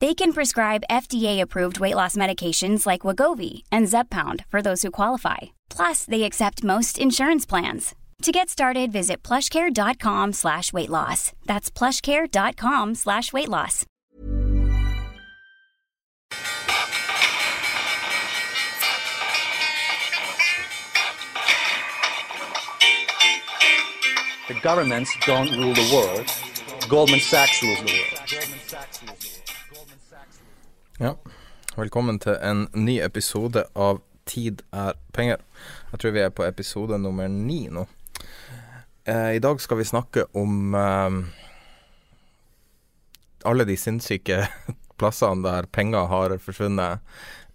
They can prescribe FDA-approved weight loss medications like Wagovi and Zepbound for those who qualify. Plus, they accept most insurance plans. To get started, visit plushcare.com slash weight loss. That's plushcare.com slash weight loss. The governments don't rule the world. Goldman Sachs rules the world. Ja, velkommen til en ny episode av Tid er penger. Jeg tror vi er på episode nummer ni nå. Eh, I dag skal vi snakke om eh, alle de sinnssyke plassene der penger har forsvunnet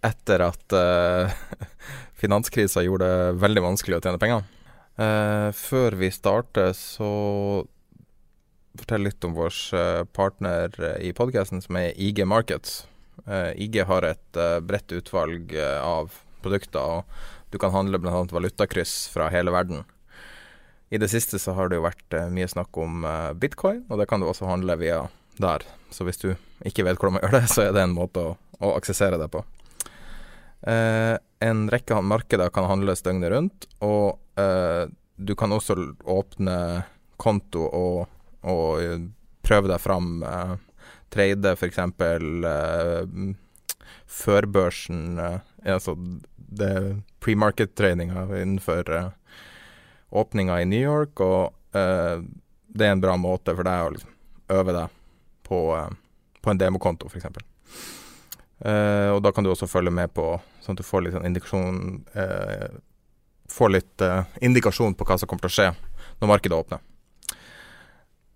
etter at eh, finanskrisa gjorde det veldig vanskelig å tjene penger. Eh, før vi starter, så fortell litt om vår eh, partner i podkasten, som er IG Markets. Eh, IG har et eh, bredt utvalg eh, av produkter, og du kan handle bl.a. valutakryss fra hele verden. I det siste så har det jo vært mye snakk om bitcoin, og det kan du også handle via der. Så hvis du ikke vet hvordan man gjør det, så er det en måte å, å aksessere det på. Eh, en rekke markeder kan handles døgnet rundt, og eh, du kan også åpne konto og, og prøve deg fram. Eh, trade f.eks. Uh, før børsen eh, Altså det pre-market-treninga innenfor uh, åpninga i New York, og uh, det er en bra måte for deg å liksom, øve deg på, eh, på en demokonto, f.eks. Uh, og da kan du også følge med på, sånn at du får litt sånn indikasjon eh, Får litt eh, indikasjon på hva som kommer til å skje når markedet åpner.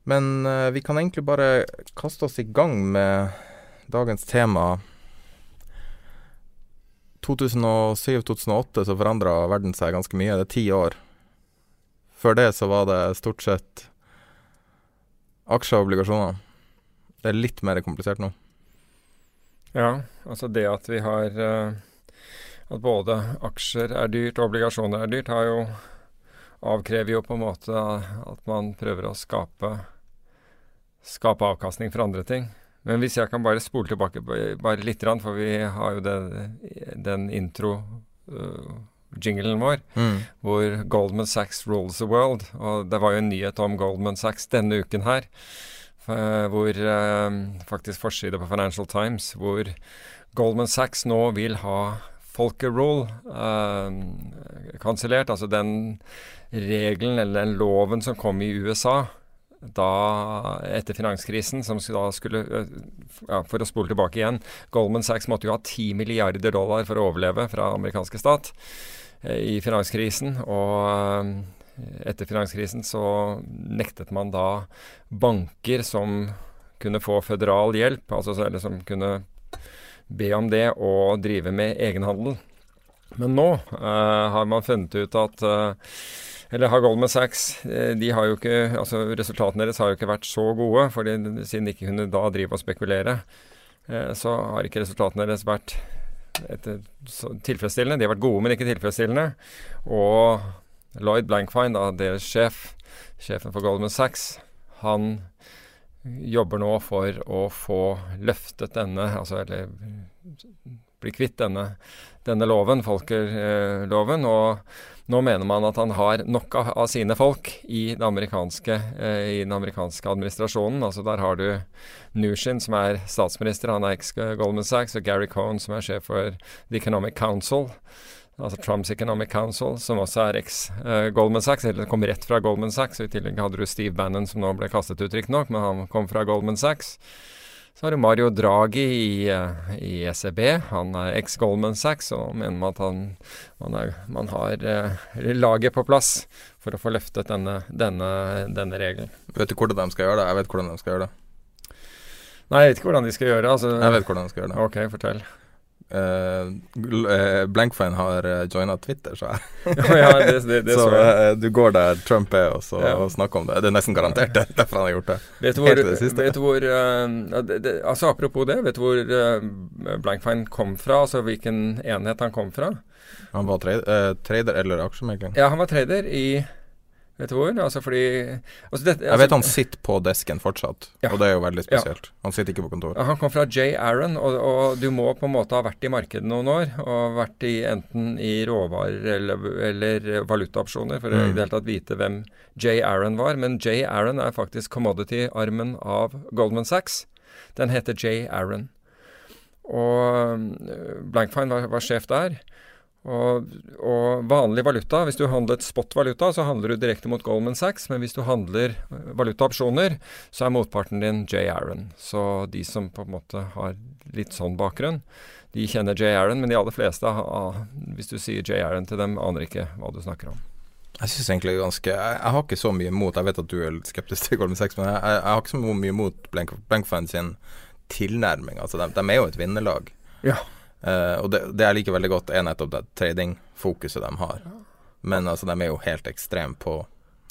Men uh, vi kan egentlig bare kaste oss i gang med dagens tema. 2007-2008 så forandra verden seg ganske mye. Det er ti år. Før det så var det stort sett aksjer og obligasjoner. Det er litt mer komplisert nå. Ja, altså det at vi har uh, At både aksjer er dyrt og obligasjoner er dyrt, har jo avkrever jo på en måte at man prøver å skape skape avkastning for andre ting. Men hvis jeg kan bare spole tilbake bare litt, grann, for vi har jo den, den intro-jinglen vår, hvor Goldman Sachs rules the world. Og det var jo en nyhet om Goldman Sachs denne uken her. Hvor eh, faktisk forside på Financial Times, hvor Goldman Sachs nå vil ha folkerule eh, kansellert. Altså den regelen eller den loven som kom i USA da etter finanskrisen, som da skulle ja, For å spole tilbake igjen. Goldman Sachs måtte jo ha 10 milliarder dollar for å overleve fra amerikanske stat i finanskrisen. Og etter finanskrisen så nektet man da banker som kunne få føderal hjelp, altså eller som kunne be om det, å drive med egenhandel. Men nå uh, har man funnet ut at eh, eller har Goldman Sachs eh, de har jo ikke, altså Resultatene deres har jo ikke vært så gode, fordi siden de ikke kunne da drive og spekulere, eh, så har ikke resultatene deres vært etter, tilfredsstillende. De har vært gode, men ikke tilfredsstillende. Og Lloyd Blankfein, da, deres sjef, sjefen for Goldman Sachs, han jobber nå for å få løftet denne, altså eller bli kvitt denne, denne loven, folkerloven. og nå mener man at han har nok av, av sine folk i, amerikanske, eh, i den amerikanske administrasjonen. Altså Der har du Nushin, som er statsminister, han er eks-Goldman Sachs, og Gary Cohn, som er sjef for The Economic Council. Altså Trumps Economic Council, som også er eks-Goldman Sachs, eller kom rett fra Goldman Sachs. og I tillegg hadde du Steve Bannon, som nå ble kastet ut, riktignok, men han kom fra Goldman Sachs. Så har du Mario Draghi i, eh, i ECB. Han er eks-Goldman Sachs, og mener at han, man, er, man har eh, laget på plass for å få løftet denne, denne, denne, regelen. Vet du hvordan de skal gjøre det? Jeg vet hvordan de skal gjøre det. Nei, jeg vet ikke hvordan de skal gjøre det. Altså. Jeg vet hvordan de skal gjøre det. Ok, fortell. Uh, Blankfine har uh, joina Twitter, så jeg. ja, det, det, det så uh, du går der Trump er, og så ja. snakker om det. Det er nesten garantert det, derfor han har gjort det. Vet du hvor, vet du hvor uh, altså Apropos det, vet du hvor Blankfine kom fra? Altså hvilken enhet han kom fra? Han var trader eller aksjemegler? Ja, han var trader i Vet du hvor? Altså fordi altså det, altså, Jeg vet han sitter på desken fortsatt, ja. og det er jo veldig spesielt. Ja. Han sitter ikke på kontor. Han kom fra J. Aaron, og, og, du må på en måte ha vært i markedet noen år. Og vært i enten i råvarer eller, eller valutaopsjoner for mm. å i det hele tatt vite hvem J. Aaron var. Men J. Aaron er faktisk commodity-armen av Goldman Sachs. Den heter J. Aaron. Og øh, Blankfine var, var sjef der. Og, og, vanlig valuta, hvis du handlet spot-valuta, så handler du direkte mot Goldman Sachs. Men hvis du handler eh, valutaopsjoner, så er motparten din J. Aaron. Så de som på en måte har litt sånn bakgrunn, de kjenner J. Aaron. Men de aller fleste, hvis du sier J. Aaron til dem, aner ikke hva du snakker om. Jeg synes egentlig ganske jeg, jeg, har ikke så mye imot Jeg vet at du er skeptisk til Goldman Sachs, men jeg, jeg, jeg har ikke så mye imot Blankfan sin tilnærming. Altså, de, de er jo et vinnerlag. Ja. Uh, og det, det, jeg liker veldig godt, er nettopp det tradingfokuset de har. Men altså, de er jo helt ekstreme på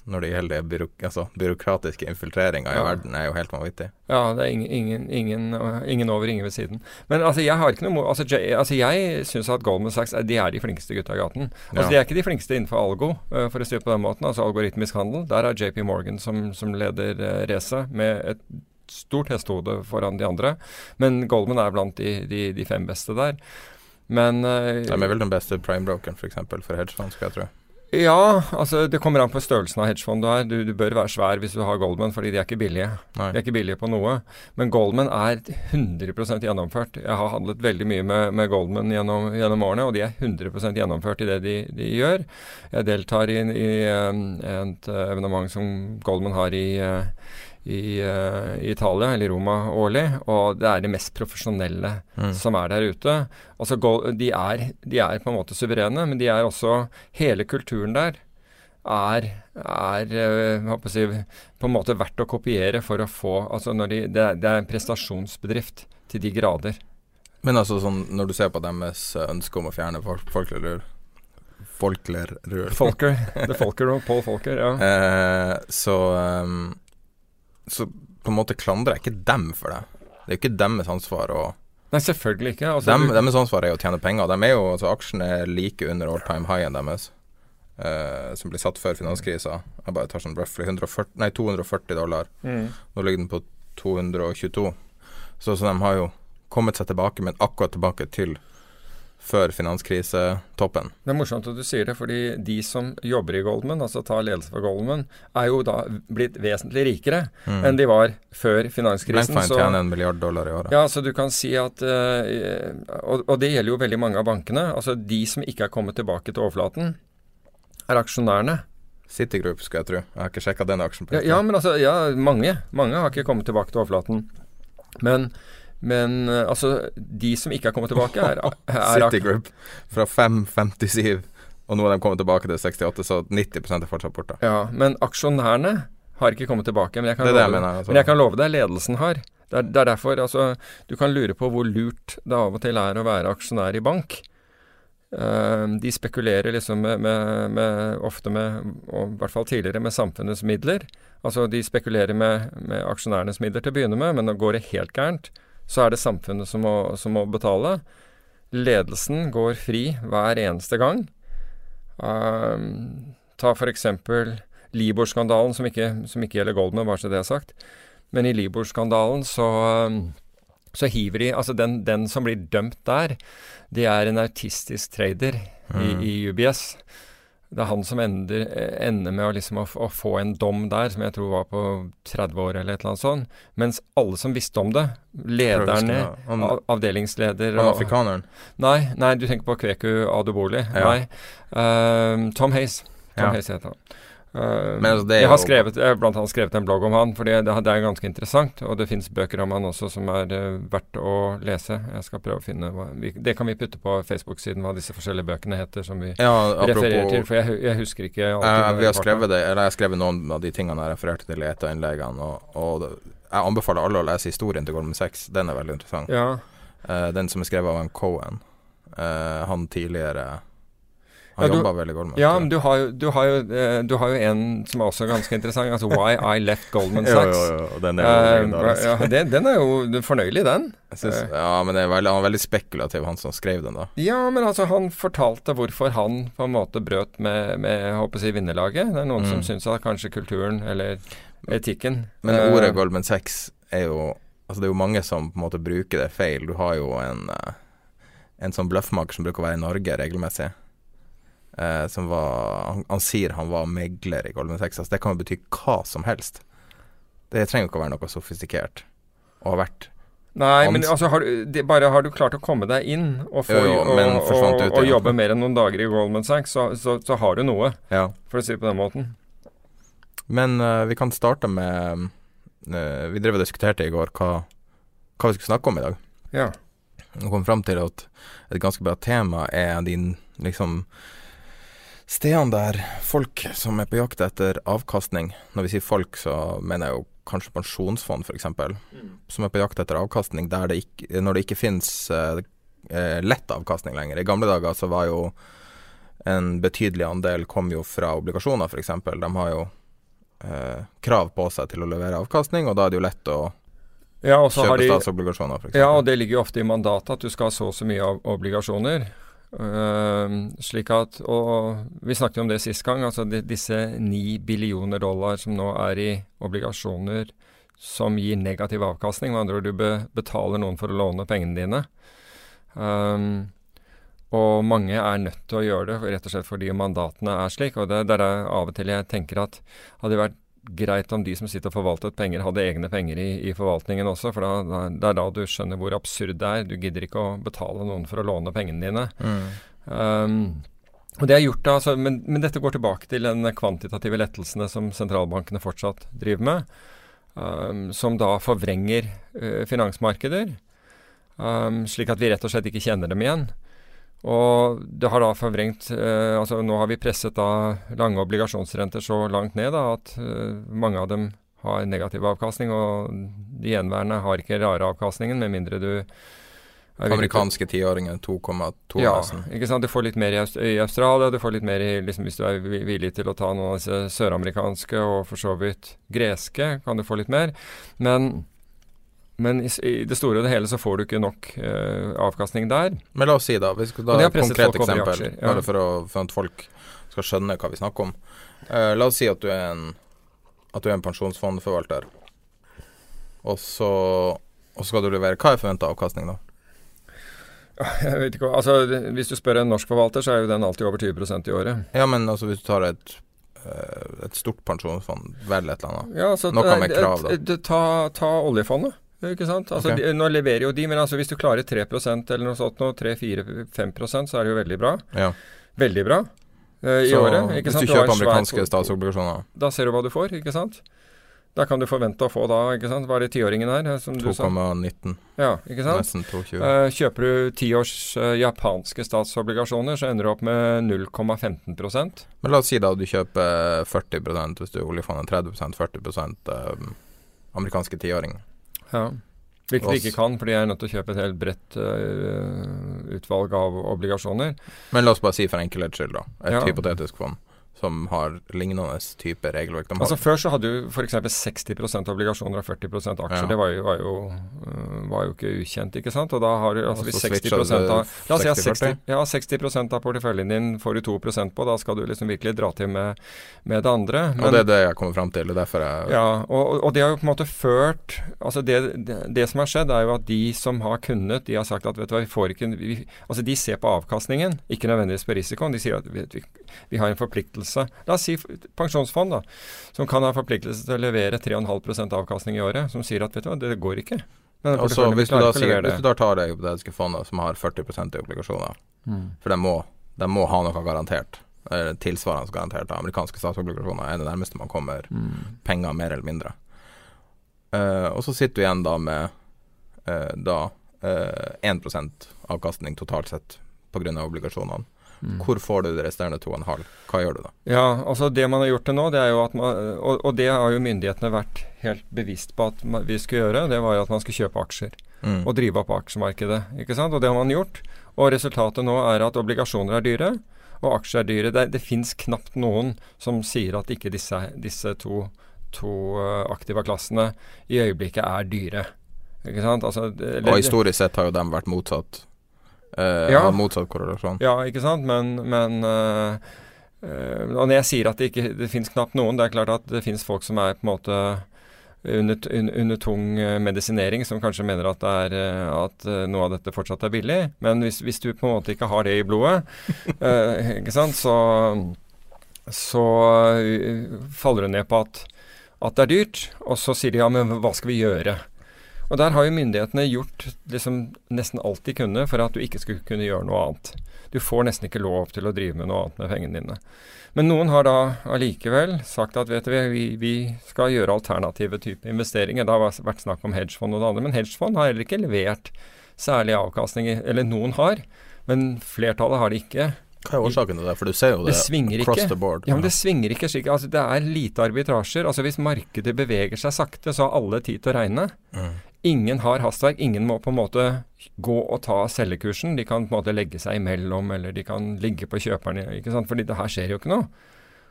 når det gjelder byråk altså, byråkratiske infiltreringer ja. i verden, er jo helt vanvittig. Ja, det er ingen, ingen, ingen, ingen over, ingen ved siden. Men altså, jeg har ikke noe altså, jeg, altså, jeg syns at Goldman Sachs de er de flinkeste gutta i gaten. Altså, ja. De er ikke de flinkeste innenfor algo, uh, for å si det på den måten. Altså algoritmisk handel. Der er JP Morgan som, som leder racet med et stort hestehode foran de andre. Men Goldman er blant de, de, de fem beste der. Men uh, De er vel den beste primebrokeren, f.eks. For, for hedgefond, skal jeg tro. Ja, altså det kommer an på størrelsen av hedgefond du har. Du, du, bør være svær hvis du har Goldman, fordi de er ikke billige. Nei. De er ikke billige på noe. Men Goldman er 100% gjennomført. Jeg har handlet veldig mye med, med Goldman gjennom, gjennom, årene, og de er 100% gjennomført i det de, de gjør. Jeg deltar i, i i et uh, evenement som Goldman har i uh, i, uh, Italia, eller Roma, årlig. Og det er de mest profesjonelle mm. som er der ute. Altså, de, er, de, er, på en måte suverene, men de er også Hele kulturen der er, er uh, si, på en måte verdt å kopiere for å få altså de, det, er, det, er, en prestasjonsbedrift til de grader. Men altså sånn, når du ser på deres ønske om å fjerne folk, Folklerud Folklerud Folker. The Folker og Paul Folker, ja. Eh, så um, så på en måte klandrer jeg ikke dem for det. Det er jo ikke deres ansvar å Nei, selvfølgelig ikke. Altså, dem, deres ansvar er å tjene penger. De er jo, altså Aksjene er like under all time high-en deres, uh, som ble satt før finanskrisa. Jeg bare tar sånn roughly 140, nei, 240 dollar. Mm. Nå ligger den på 222. Så, så de har jo kommet seg tilbake, men akkurat tilbake til før finanskrisetoppen. Det er morsomt at du sier det, fordi de som jobber i Goldman, altså tar ledelse for Goldman, er jo da blitt vesentlig rikere mm. enn de var før finanskrisen. Blankfine tjener en milliard dollar i året. Ja, så du kan si at uh, og, det gjelder jo veldig mange av bankene. Altså de som ikke er kommet tilbake til overflaten, er aksjonærene. Citigroup, skal jeg tro. Jeg har ikke sjekka den aksjen. Ja, ja, men altså, ja, mange. Mange har ikke kommet tilbake til overflaten. Men men uh, altså, de som ikke har kommet tilbake, er, er City Group fra 5,57, og nå har de kommet tilbake til 68, så 90 er fortsatt borte. Ja, men aksjonærene har ikke kommet tilbake. Men jeg kan, det love, jeg mener, altså. men jeg kan love deg, ledelsen har. Det er, det er, derfor altså, Du kan lure på hvor lurt det av og til er å være aksjonær i bank. Uh, de spekulerer liksom med, med, med, ofte med, og i hvert fall tidligere, med samfunnets midler. Altså de spekulerer med, med aksjonærenes midler til å begynne med, men nå går det helt gærent så er det samfunnet som må, som må betale. Ledelsen går fri hver eneste gang. Uh, ta f.eks. Libor-skandalen, som, som, ikke gjelder Goldman, bare så det er sagt. Men i Libor-skandalen så, så, hiver de Altså, den, den, som blir dømt der, det er en autistisk trader mm. i, i UBS det er han som ender, ender med å, liksom, å, å, få en dom der, som jeg tror var på 30 år eller et eller annet sånt. Mens alle som visste om det, lederne, han, avdelingsleder Han afrikaneren? Nei, nei, du tenker på Kveku Adoboli. Ja. Nei. Uh, Tom Hayes. Tom ja. Hayes heter han. Uh, jeg har skrevet, jeg har blant annet skrevet en blogg om han, for det, det, er ganske interessant. Og det fins bøker om han også som er eh, verdt å lese. Jeg skal prøve å finne hva, vi, Det kan vi putte på Facebook-siden, hva disse forskjellige bøkene heter som vi Ja, refererer til. For jeg, jeg husker ikke alltid. Uh, Vi har skrevet det, eller jeg har skrevet noen av de tingene jeg refererte til i et av innleggene. Og, og jeg anbefaler alle å lese historien til Goldman Sachs. Den er veldig interessant. Ja, den som er skrevet av en Cohen. Han tidligere Han Ja, du- jobba veldig godt med ja men du har, jo, du, har jo, eh, du har jo en som er også ganske interessant. Altså Why I Left Goldman Sachs. jo, jo, den er jo Eh, legendarisk. ja, den, den er jo fornøyelig, den. Jeg synes, ja, men det er veldig, han er veldig spekulativ, han som skrev den, da. Ja, men altså han fortalte hvorfor han på en måte brøt med, med jeg håper si, vinnerlaget. Det er noen som Mm. syns at kanskje kulturen eller etikken Men eh, ordet Goldman Sachs er jo Altså det er jo mange som på en måte bruker det feil. Du har jo en eh, En sånn bløffmaker som bruker å være i Norge regelmessig. Eh, som var han, han sier han var megler i Goldman Sachs. Altså det kan jo bety hva som helst. Det trenger jo ikke å være noe sofistikert. Og har vært Nei, men altså har du, de, bare har du klart å komme deg inn og, få, Jo, jo, og, og, og jobbe mer enn noen dager i Goldman Sachs, så, så, så har du noe, Ja. for å si det på den måten. Men uh, vi kan starte med uh, Vi drev og diskuterte i går hva, hva vi skulle snakke om i dag. Ja. og kom fram til at et ganske bra tema er din liksom Stedene der folk som er på jakt etter avkastning Når vi sier folk, så mener jeg jo kanskje pensjonsfond, f.eks. Som er på jakt etter avkastning det ikke, når det ikke finnes eh, eh, lett avkastning lenger. I gamle dager så var jo en betydelig andel kom jo fra obligasjoner, f.eks. De har jo eh, krav på seg til å levere avkastning, og da er det jo lett å Ja, kjøpe de statsobligasjoner, f.eks. Ja, og det ligger jo ofte i mandatet at du skal ha så og så mye av obligasjoner. Ehm, slik at Og vi snakket om det sist gang. Altså de, disse ni billioner dollar som nå er i obligasjoner som gir negativ avkastning. Med andre ord, du be, betaler noen for å låne pengene dine. Um, og mange er nødt til å gjøre det, rett og slett fordi mandatene er slik. Og det, det er av og til jeg tenker at hadde det vært greit om de som sitter og forvaltet penger, hadde egne penger i, i forvaltningen også. For da, da, det er da du skjønner hvor absurd det er. Du gidder ikke å betale noen for å låne pengene dine. Mm. Um, og det er gjort da, altså, men, men dette går tilbake til den kvantitative lettelsene som sentralbankene fortsatt driver med. Um, som da forvrenger uh, finansmarkeder. Um, slik at vi rett og slett ikke kjenner dem igjen. Og det har da forvrengt eh, altså Nå har vi presset da lange obligasjonsrenter så langt ned da, at eh, mange av dem har negativ avkastning, og de gjenværende har ikke rare avkastningen, med mindre du er Amerikanske tiåringer 2,2 ja, nesten. ikke sant. Du får litt mer i, Aust i Australia, du får litt mer i, liksom, hvis du er villig til å ta noen av disse søramerikanske og for så vidt greske, kan du få litt mer. Men, men i, i det store og det hele så får du ikke nok uh, avkastning der. Men la oss si da, hvis da et konkret eksempel, aksjer, ja. for, å, for at folk skal skjønne hva vi snakker om. Uh, la oss si at du er en, du er en pensjonsfondforvalter, og så, og så skal du levere. Hva er forventa avkastning da? Jeg vet ikke, altså Hvis du spør en norsk forvalter, så er jo den alltid over 20% i året. Ja, men altså hvis du tar et, eh, et stort pensjonsfond, vel et eller annet. Ja, altså, Noe med krav, da. Ta, ta oljefondet. Ikke sant? Altså, okay. de, nå leverer jo de, men altså, hvis du klarer 3 eller noe sånt, nå, 3-4-5% så er det jo veldig bra. Ja. Veldig bra uh, i Så året. Ikke hvis sant? du kjøper du amerikanske statsobligasjoner, Da ser du hva du får, ikke sant? Da kan du forvente å få da, ikke sant, hva er det tiåringen her, eh, som du sa? 2,19, Ja, ikke sant? nesten 2,20. Uh, kjøper du tiårs uh, japanske statsobligasjoner, så ender du opp med 0,15% Men la oss si da du kjøper 40 hvis du oljefondet 30% 40 uh, amerikanske tiåringer. Ja. Hvilket vi ikke kan, fordi jeg er nødt til å kjøpe et helt bredt uh, utvalg av obligasjoner. Men la oss bare si for enkelhets skyld, da. Et Ja. hypotetisk fond som har lignende type regelverk. Har, Altså Før så hadde du f.eks. 60% obligasjoner og 40 aksjer. Ja. Det var jo, var, jo, øh, var jo ikke ukjent, ikke sant? Og da har du altså hvis 60 switcha av La oss si at 60-40. 60, ja, 60% av porteføljen din får du 2% på. Da skal du liksom virkelig dra til med, med det andre. og det er det jeg kommer fram til. Det er derfor jeg Ja, og, og det har jo på en måte ført Altså det, det, det som har skjedd, er jo at de som har kunnet, de har sagt at vet du hva, vi får ikke vi, Altså de ser på avkastningen, ikke nødvendigvis på risikoen. De sier at vet, vi, vi har en forpliktelse La oss si pensjonsfond, da, som kan ha forpliktelse til å levere 3,5% avkastning i året, som sier at vet du hva, det går ikke. Altså, hvis, du da sier, hvis du da tar det hypotetiske fondet som har 40 i obligasjoner, Mm. for de må, de må ha noe garantert eh, tilsvarende garantert av amerikanske statsobligasjoner, er det nærmeste man kommer penger, mer eller mindre. Uh, og så sitter du igjen da med uh, da uh, 1% avkastning totalt sett pga. obligasjonene. Hvor får du de resterende 2,5? Hva gjør du da? Ja, altså det man har gjort til nå, det er jo at man, og, og det har jo myndighetene vært helt bevisst på at man, vi skulle gjøre, det var jo at man skulle kjøpe aksjer. Mm. Og drive opp aksjemarkedet. ikke sant? Og det har man gjort. Og resultatet nå er at obligasjoner er dyre, og aksjer er dyre. Det, det fins knapt noen som sier at ikke disse, disse to, to eh, aktiva klassene i øyeblikket er dyre. Altså, det- Og historisk sett har jo de vært motsatt. Eh, Ja. motsatt korrelasjon. Ja, ikke sant. Men, men uh, uh, Og når jeg sier at det ikke det finnes knapt noen, det er klart at det finnes folk som er på en måte under, un- under tung medisinering, som kanskje mener at, det er, at noe av dette fortsatt er billig. Men hvis, hvis du på en måte ikke har det i blodet, ikke sant, så, så faller du ned på at, at det er dyrt. Og så sier de ja, men hva skal vi gjøre? Og der har jo myndighetene gjort liksom nesten alt de kunne for at du ikke skulle kunne gjøre noe annet. Du får nesten ikke lov til å drive med noe annet med pengene dine. Men noen har da allikevel sagt at vet du, vi, vi skal gjøre alternative typer investeringer. Det har vært snakk om hedgefond og det andre, men hedgefond har heller ikke levert særlig avkastning. Eller noen har, men flertallet har det ikke. Hva er årsaken til det? For du ser jo det, Det svinger across ikke. the board. Ja, men det svinger ikke slik. Altså, det er lite arbitrasjer. Altså, hvis markedet beveger seg sakte, så har alle tid til å regne. Mm. Ingen har hastverk. Ingen må på en måte gå og ta selgekursen. De kan på en måte legge seg imellom, eller de kan ligge på kjøperne. ikke sant? Fordi det her skjer jo ikke noe.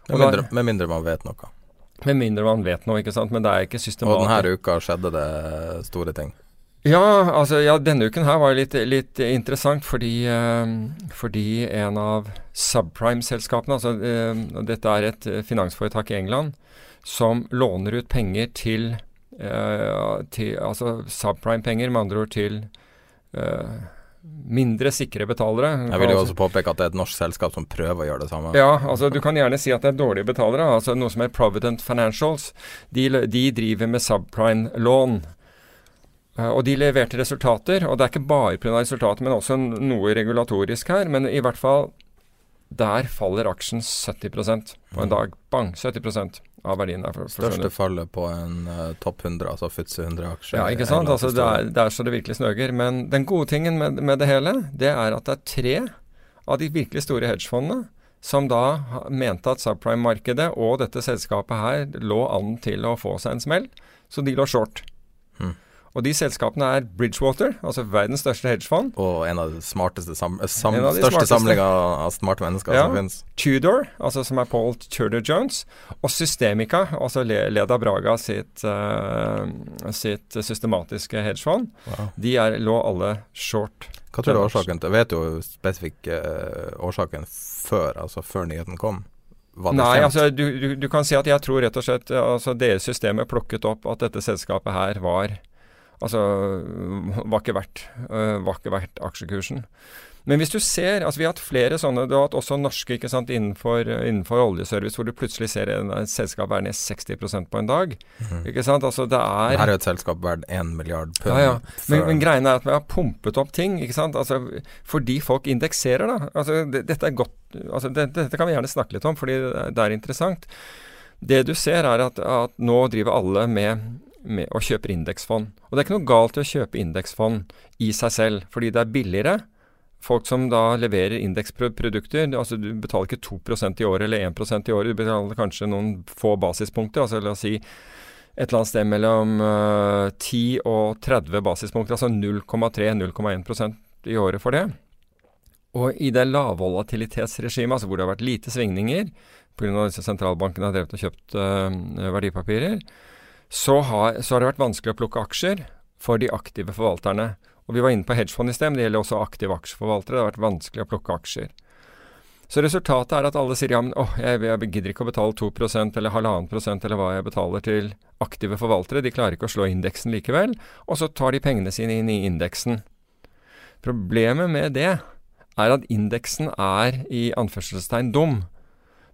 Med mindre, med mindre man vet noe. Med mindre man vet noe, ikke sant. Men det er ikke Og denne uka skjedde det store ting. Ja, altså ja, denne uken her var litt, litt interessant fordi, eh, fordi en av subprime-selskapene, altså eh, dette er et finansforetak i England, som låner ut penger til, til altså subprime-penger, med andre ord til eh, mindre sikre betalere. Jeg vil jo også påpeke at det er et norsk selskap som prøver å gjøre det samme. Ja, altså du kan gjerne si at det er dårlige betalere. altså Noe som er Provident Financials. De, de driver med subprime-lån. Eh, og de leverte resultater, og det er ikke bare pga. resultatet, men også noe regulatorisk her. Men i hvert fall der faller aksjen 70% på en dag. Bang! 70 av verdien der. for- Største forsvunnet. fallet på en uh, topp 100, altså FTSE 100-aksje. Ja, ikke sant? Altså, det, er, det er så det virkelig snøger. Men den gode tingen med, med det hele, det er at det er tre av de virkelig store hedgefondene som da mente at subprime-markedet og dette selskapet her lå an til å få seg en smell, så de lå short. Hmm. Og de selskapene er Bridgewater, altså verdens største hedgefond. Og en av de smarteste sam, sam, En av de største smarteste. samlinger av smarte mennesker Ja. som finnes. Tudor, altså som er Paul Tudor Jones, og Systemica, altså Le- Leda Braga sitt, uh, sitt systematiske hedgefond. Wow. De er, lå alle short. Hva tror du er årsaken til Vet du spesifikk uh, årsaken før, altså før nyheten kom? Nei, altså du, du, du kan si at jeg tror rett og slett eh, altså deres systemet plukket opp at dette selskapet her var Altså var ikke verdt, øh, var ikke verdt aksjekursen. Men hvis du ser altså Vi har hatt flere sånne. Du har hatt også norske ikke sant, innenfor, innenfor oljeservice, hvor du plutselig ser en, et selskap er ned 60% på en dag. Ikke sant? Altså det er Det Her er jo et selskap verdt 1 milliard pund. ja, ja. Men, men greien er at vi har pumpet opp ting, ikke sant. Altså, fordi folk indekserer, da. Altså, det, dette er godt altså, det, Dette kan vi gjerne snakke litt om, fordi det det er interessant. Det du ser, er at, at nå driver alle med, med og kjøper indeksfond. Og det er ikke noe galt i å kjøpe indeksfond i seg selv, fordi det er billigere. Folk som da leverer indeksprodukter, altså du betaler ikke 2% i året eller 1% i året, du betaler kanskje noen få basispunkter. altså La oss si et eller annet sted mellom øh, 10 og 30 basispunkter, altså 0,3-0,1% i året for det. Og i det lavvolatilitetsregimet, altså hvor det har vært lite svingninger pga. sentralbankene har drevet og kjøpt uh, verdipapirer, så har, så har det vært vanskelig å plukke aksjer for de aktive forvalterne. Og Vi var inne på hedgefond i sted, men det gjelder også aktive aksjeforvaltere. Det har vært vanskelig å plukke aksjer. Så resultatet er at alle sier ja, men åh, jeg, jeg gidder ikke å betale 2% eller halvannen prosent eller hva jeg betaler til aktive forvaltere. De klarer ikke å slå indeksen likevel. Og så tar de pengene sine inn i indeksen. Problemet med det er at indeksen er i anførselstegn dum.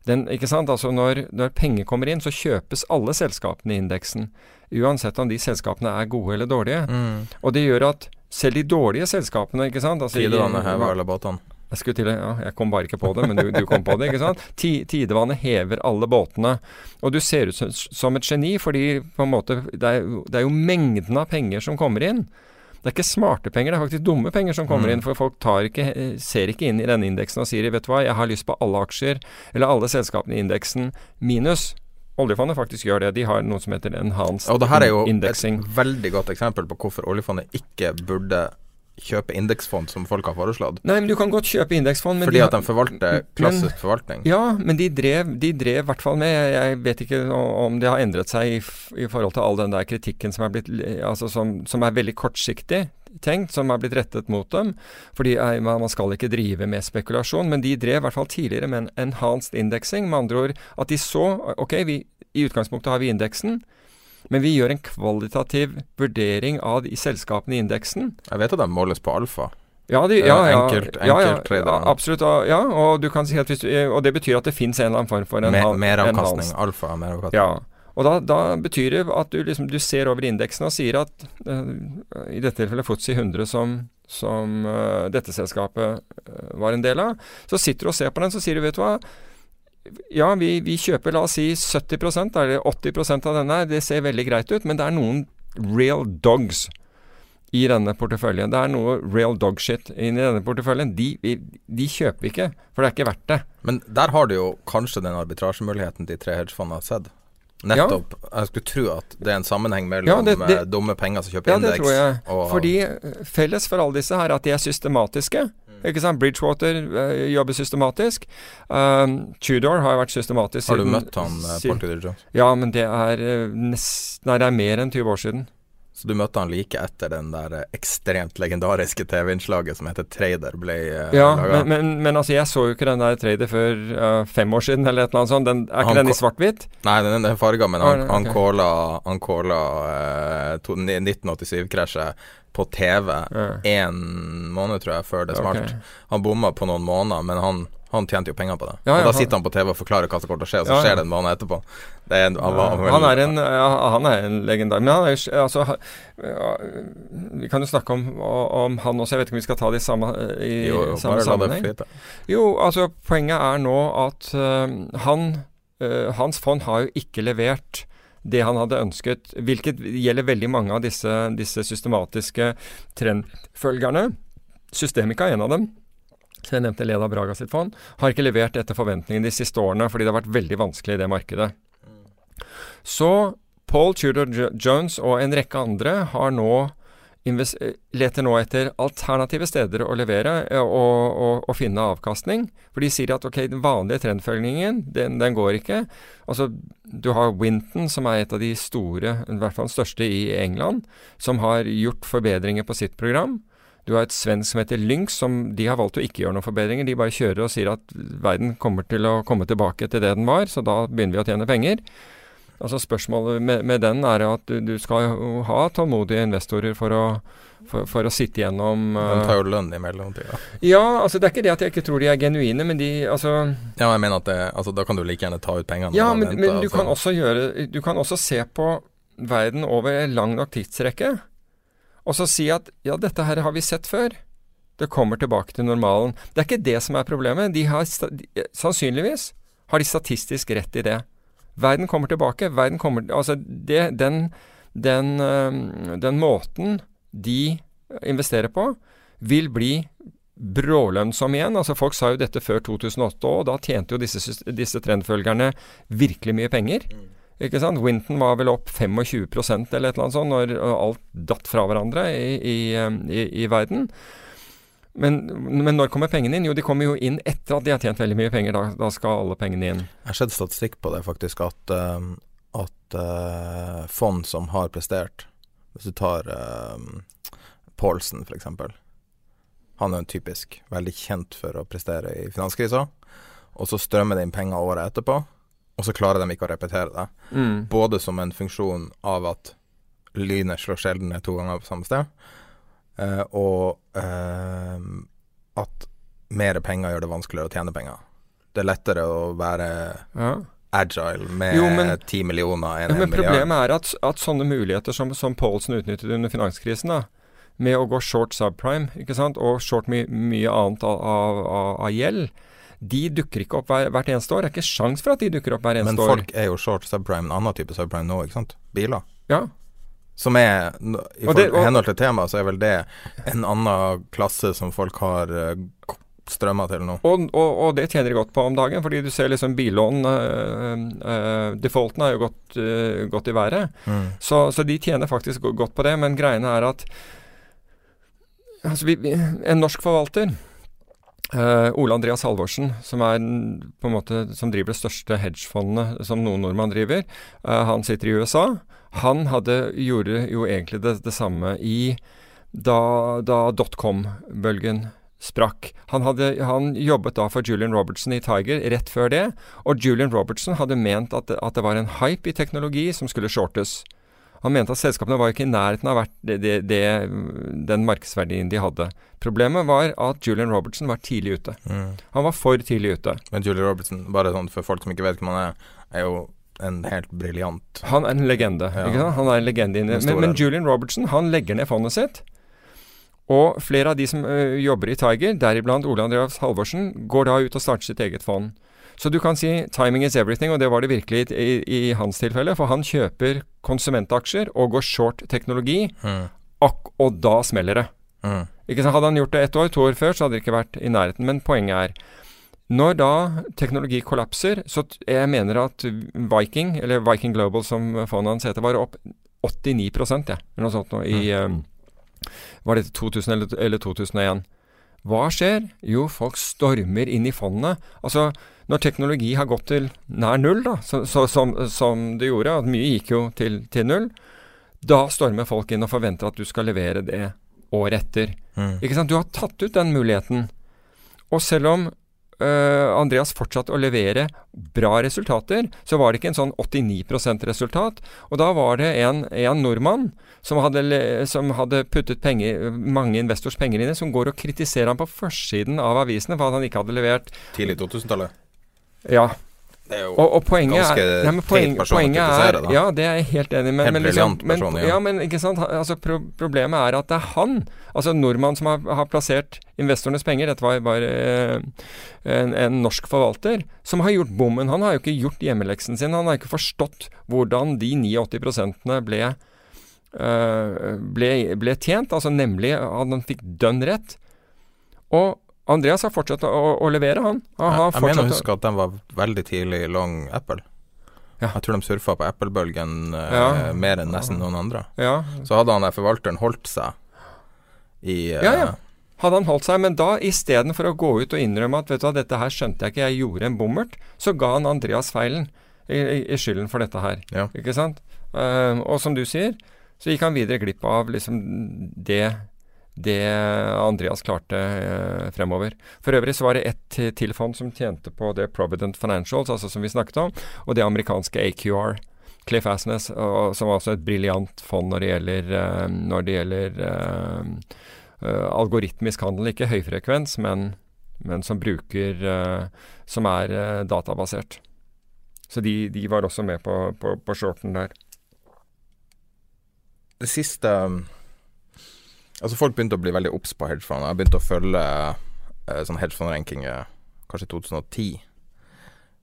Den? Altså når, når penger kommer inn, så kjøpes alle selskapene i indeksen. Uansett om de selskapene er gode eller dårlige. mm. Og det gjør at selv de dårlige selskapene ikke sant? Altså, Tidevannet hever alle båtene. Jeg skulle til, ja, jeg kom bare ikke på det, men du, du kom på det. ikke sant? Ti, tidevannet hever alle båtene. Og du ser ut som, som et geni, fordi måte, det er, det er jo mengden av penger som kommer inn. Det er ikke smarte penger, det er faktisk dumme penger som kommer Mm. inn. For folk tar ikke, ser ikke inn i denne indeksen og sier vet du hva, jeg har lyst på alle aksjer eller alle selskapene i indeksen minus. Oljefondet faktisk gjør det. De har noe som heter enhanced Og det her er jo et veldig godt eksempel på hvorfor oljefondet ikke burde kjøpe indeksfond som folk har foreslått. Nei, men du kan godt kjøpe indeksfond. men Fordi de at de forvalter klassisk forvaltning. Ja, men de drev, de drev i hvert fall med Jeg, vet ikke om det har endret seg i, i forhold til all den der kritikken som er blitt Altså som, som er veldig kortsiktig tenkt, som er blitt rettet mot dem. Fordi eh, man skal ikke drive med spekulasjon, men de drev i hvert fall tidligere med en enhanced indexing. Med andre ord at de så Ok, vi, i utgangspunktet har vi indeksen. Men vi gjør en kvalitativ vurdering av de selskapene i indeksen. Jeg vet at de måles på alfa. Ja, de, Ja, ja, ja, enkelt- ja, ja, ja, absolutt. Ja, og, du kan si du, og det betyr at det fins en eller annen form for en Mer, meravkastning. Alfa meravkastning. Ja. Og da, da betyr det at du, liksom, du ser over indeksen og sier at uh, i dette tilfellet FOTSI 100 som, som uh, dette selskapet uh, var en del av, så sitter du og ser på den, så sier du vet du hva ja, vi, vi kjøper la oss si 70% eller 80% av denne. Det ser veldig greit ut, men det er noen real dogs i denne porteføljen. Det er noe real dog shit inni denne porteføljen. De, vi- de kjøper ikke, for det er ikke verdt det. Men der har du jo kanskje den arbitrasjemuligheten de tre hedgefondene har sett. Nettopp. Jeg skulle tro at det er en sammenheng mellom Ja, det- det- dumme penger som kjøper Ja, det indeks tror jeg. og Fordi eh, felles for alle disse her er at de er systematiske. Ikke sant? Bridgewater eh, jobber systematisk. Um, Tudor har jo vært systematisk Har du siden møtt han Paul Tudor Jones? Ja, men det er eh, nest, Nei, det er mer enn 20 år siden. Så du møtte han like etter den der ekstremt legendariske TV-innslaget som heter Trader ble uh, Ja, men, men, men altså, jeg så jo ikke den der trader før uh, fem år siden, eller et eller annet sånt. Den, er Han ikke den i svart-hvitt? Nei, den er farga, men han, Ah, han calla, han eh, 1987-krasjet på TV Ja. måned, tror jeg, før det smalt. Okay. Han bomma på noen måneder, men han, han tjente jo penger på det. Ja, ja, og da sitter han på TV og forklarer hva som kommer til å skje, og så skjer det en måned etterpå. Det er en, han, var, Han er en, han er en legendar. Men han er, altså, Vi kan jo snakke om, om han også. Jeg vet ikke om vi skal ta det i samme, i Jo, jo, samme sammenheng. Jo, altså poenget er nå at uh, han, uh, hans fond har jo ikke levert det han hadde ønsket, hvilket gjelder veldig mange av disse, disse systematiske trendfølgerne. Systemica er en av dem. Så jeg nevnte Leda Braga sitt fond. Har ikke levert etter forventningene de siste årene fordi det har vært veldig vanskelig i det markedet. Så Paul Tudor Jones og en rekke andre har nå eh, leter nå etter alternative steder å levere eh, og, og, og finne avkastning. For de sier at ok, den vanlige trendfølgingen, den, den går ikke. Altså, du har Winton, som er et av de store, i hvert fall den største i England, som har gjort forbedringer på sitt program. Du har et svensk som heter Lynx, som de har valgt å ikke gjøre noen forbedringer. De bare kjører og sier at verden kommer til å komme tilbake til det den var, så da begynner vi å tjene penger. Altså Spørsmålet med, med den er at du, du skal ha tålmodige investorer for å, for, for å sitte gjennom uh, tar jo lønn i mellomtida. Ja, altså det er ikke det at jeg ikke tror de er genuine, men de altså Ja, jeg mener at det, altså, da kan du like gjerne ta ut pengene. Ja, men, men du altså. kan også gjøre Du kan også se på verden over lang nok tidsrekke, og så si at ja, dette her har vi sett før. Det kommer tilbake til normalen. Det er ikke det som er problemet. De har, sannsynligvis har de statistisk rett i det. Verden kommer tilbake. Verden kommer Altså, det, den, den, den måten de investerer på, vil bli brålønnsom igjen. Altså Folk sa jo dette før 2008 og da tjente jo disse, disse trendfølgerne virkelig mye penger. Ikke sant? Winton var vel opp 25% eller et eller annet sånt når alt datt fra hverandre i, i, i, i verden. Men, men når kommer pengene inn? Jo, de kommer jo inn etter at de har tjent veldig mye penger. Da, da skal alle pengene inn. Jeg har sett statistikk på det, faktisk, at, um, at uh, fond som har prestert Hvis du tar uh, Paulsen, eksempel. Han er jo typisk veldig kjent for å prestere i finanskrisa. Og så strømmer det inn penger året etterpå, og så klarer de ikke å repetere det. Mm. Både som en funksjon av at lynet slår sjelden ned to ganger på samme sted, eh, og eh, at mer penger gjør det vanskeligere å tjene penger. Det er lettere å være Ja. agile med ti millioner enn en en men milliard. problemet er at, at sånne muligheter som, som Paulsen utnyttet under finanskrisen, da, med å gå short subprime ikke sant? og short my mye annet av, av, av, gjeld, de dukker ikke opp hver, hvert eneste år. Det er ikke sjans for at de dukker opp hver eneste år. Men år. folk er jo short subprime, en annen type subprime nå, ikke sant? Biler. Ja, Som er, i Og det- og- henhold til temaet, så er vel det en annen klasse som folk har uh, til nå. og, og, og det tjener de godt på om dagen, fordi du ser liksom billån øh, øh, Defaulten har jo gått, øh, gått i været. Mm. Så, så de tjener faktisk godt på det, men greiene er at altså vi, vi, En norsk forvalter, eh, Ole Andreas Halvorsen, som, er, måte, som driver det største hedgefondet som noen nordmann driver, uh, han sitter i USA. Han hadde, gjorde jo egentlig det, det samme i da, da dotcom-bølgen sprakk. Han, hadde, han jobbet da for Julian Robertson i Tiger rett før det, og Julian Robertson hadde ment at at det var en hype i teknologi som skulle shortes. Han mente at selskapene var ikke i nærheten av vært det, det, det, den markedsverdien de hadde. Problemet var at Julian Robertson var tidlig ute. Mm. Han var for tidlig ute. Men Julian Robertson, bare sånn for folk som ikke vet hvem han er, er jo en helt briljant Han er en legende. Ja. Han er en legende inne. Men, men. Julian Robertson han legger ned fondet sitt. Og flere av de som ø, jobber i Tiger, deriblant Ole Andreas Halvorsen, går da ut og starter sitt eget fond. Så du kan si 'timing is everything', og det var det virkelig i, i hans tilfelle. For han kjøper konsumentaksjer og går short teknologi, Mm. ak og da smeller det. Mm. Hadde han gjort det ett år, to år før, så hadde det ikke vært i nærheten. Men poenget er når da teknologi kollapser, så jeg mener at Viking, eller Viking Global som fondet hans heter, var opp 89% ja, eller noe sånt nå i eh, Var det 2000 eller, eller 2001? Hva skjer? Jo, folk stormer inn i fondet. Altså, når teknologi har gått til nær null, da, så, så, som, som det gjorde, at mye gikk jo til, til null, da stormer folk inn og forventer at du skal levere det året etter. Mm. Ikke sant? Du har tatt ut den muligheten. Og selv om Uh, Andreas fortsatte å levere bra resultater, så var det ikke en sånn 89% resultat. Og da var det en, en nordmann som hadde, som hadde puttet penger, mange investors penger inn i, som går og kritiserer ham på førstsiden av avisene for at han ikke hadde levert Tidlig 2000-tallet. Ja, Det er jo og, og poenget ganske er, nei, men teit person poenget er da. Ja, det er jeg helt enig med. Helt men, liksom, men, person, ja. ja. men ikke sant? Altså, pro problemet er at det er han, altså en nordmann som har, har plassert investorenes penger, dette var bare eh, en, en norsk forvalter, som har gjort bommen. Han har jo ikke gjort hjemmeleksen sin. Han har ikke forstått hvordan de 89% ble, eh, ble, ble tjent, altså nemlig at han fikk dønn rett. Og Andreas har fortsatt å, å levere, han. han Jeg, jeg mener å huske at de var veldig tidlig long Apple. Ja. Jeg tror de surfa på Apple-bølgen eh, Ja. mer enn nesten noen andre. ja, Så hadde han der forvalteren holdt seg i eh, Ja, ja. Hadde han holdt seg, men da istedenfor å gå ut og innrømme at vet du hva, dette her skjønte jeg ikke, jeg gjorde en bommert, så ga han Andreas feilen i, i, i skylden for dette her. Ja. Ikke sant? Uh, og som du sier, så gikk han videre glipp av liksom det det Andreas klarte eh, fremover. For øvrig så var det ett til- fond som tjente på det Provident Financials, altså som vi snakket om, og det amerikanske AQR. Cliff Asnes, og, som var også et briljant fond når det gjelder, eh, når det gjelder eh, eh, algoritmisk handel. Ikke høyfrekvens, men, men som bruker eh, Som er eh, databasert. Så de, de var også med på, på, på shorten der. Det siste um, Altså Folk begynte å bli veldig obs på hedgefond. Jeg begynte å følge uh, sånn hedgefondrankinger kanskje i 2010.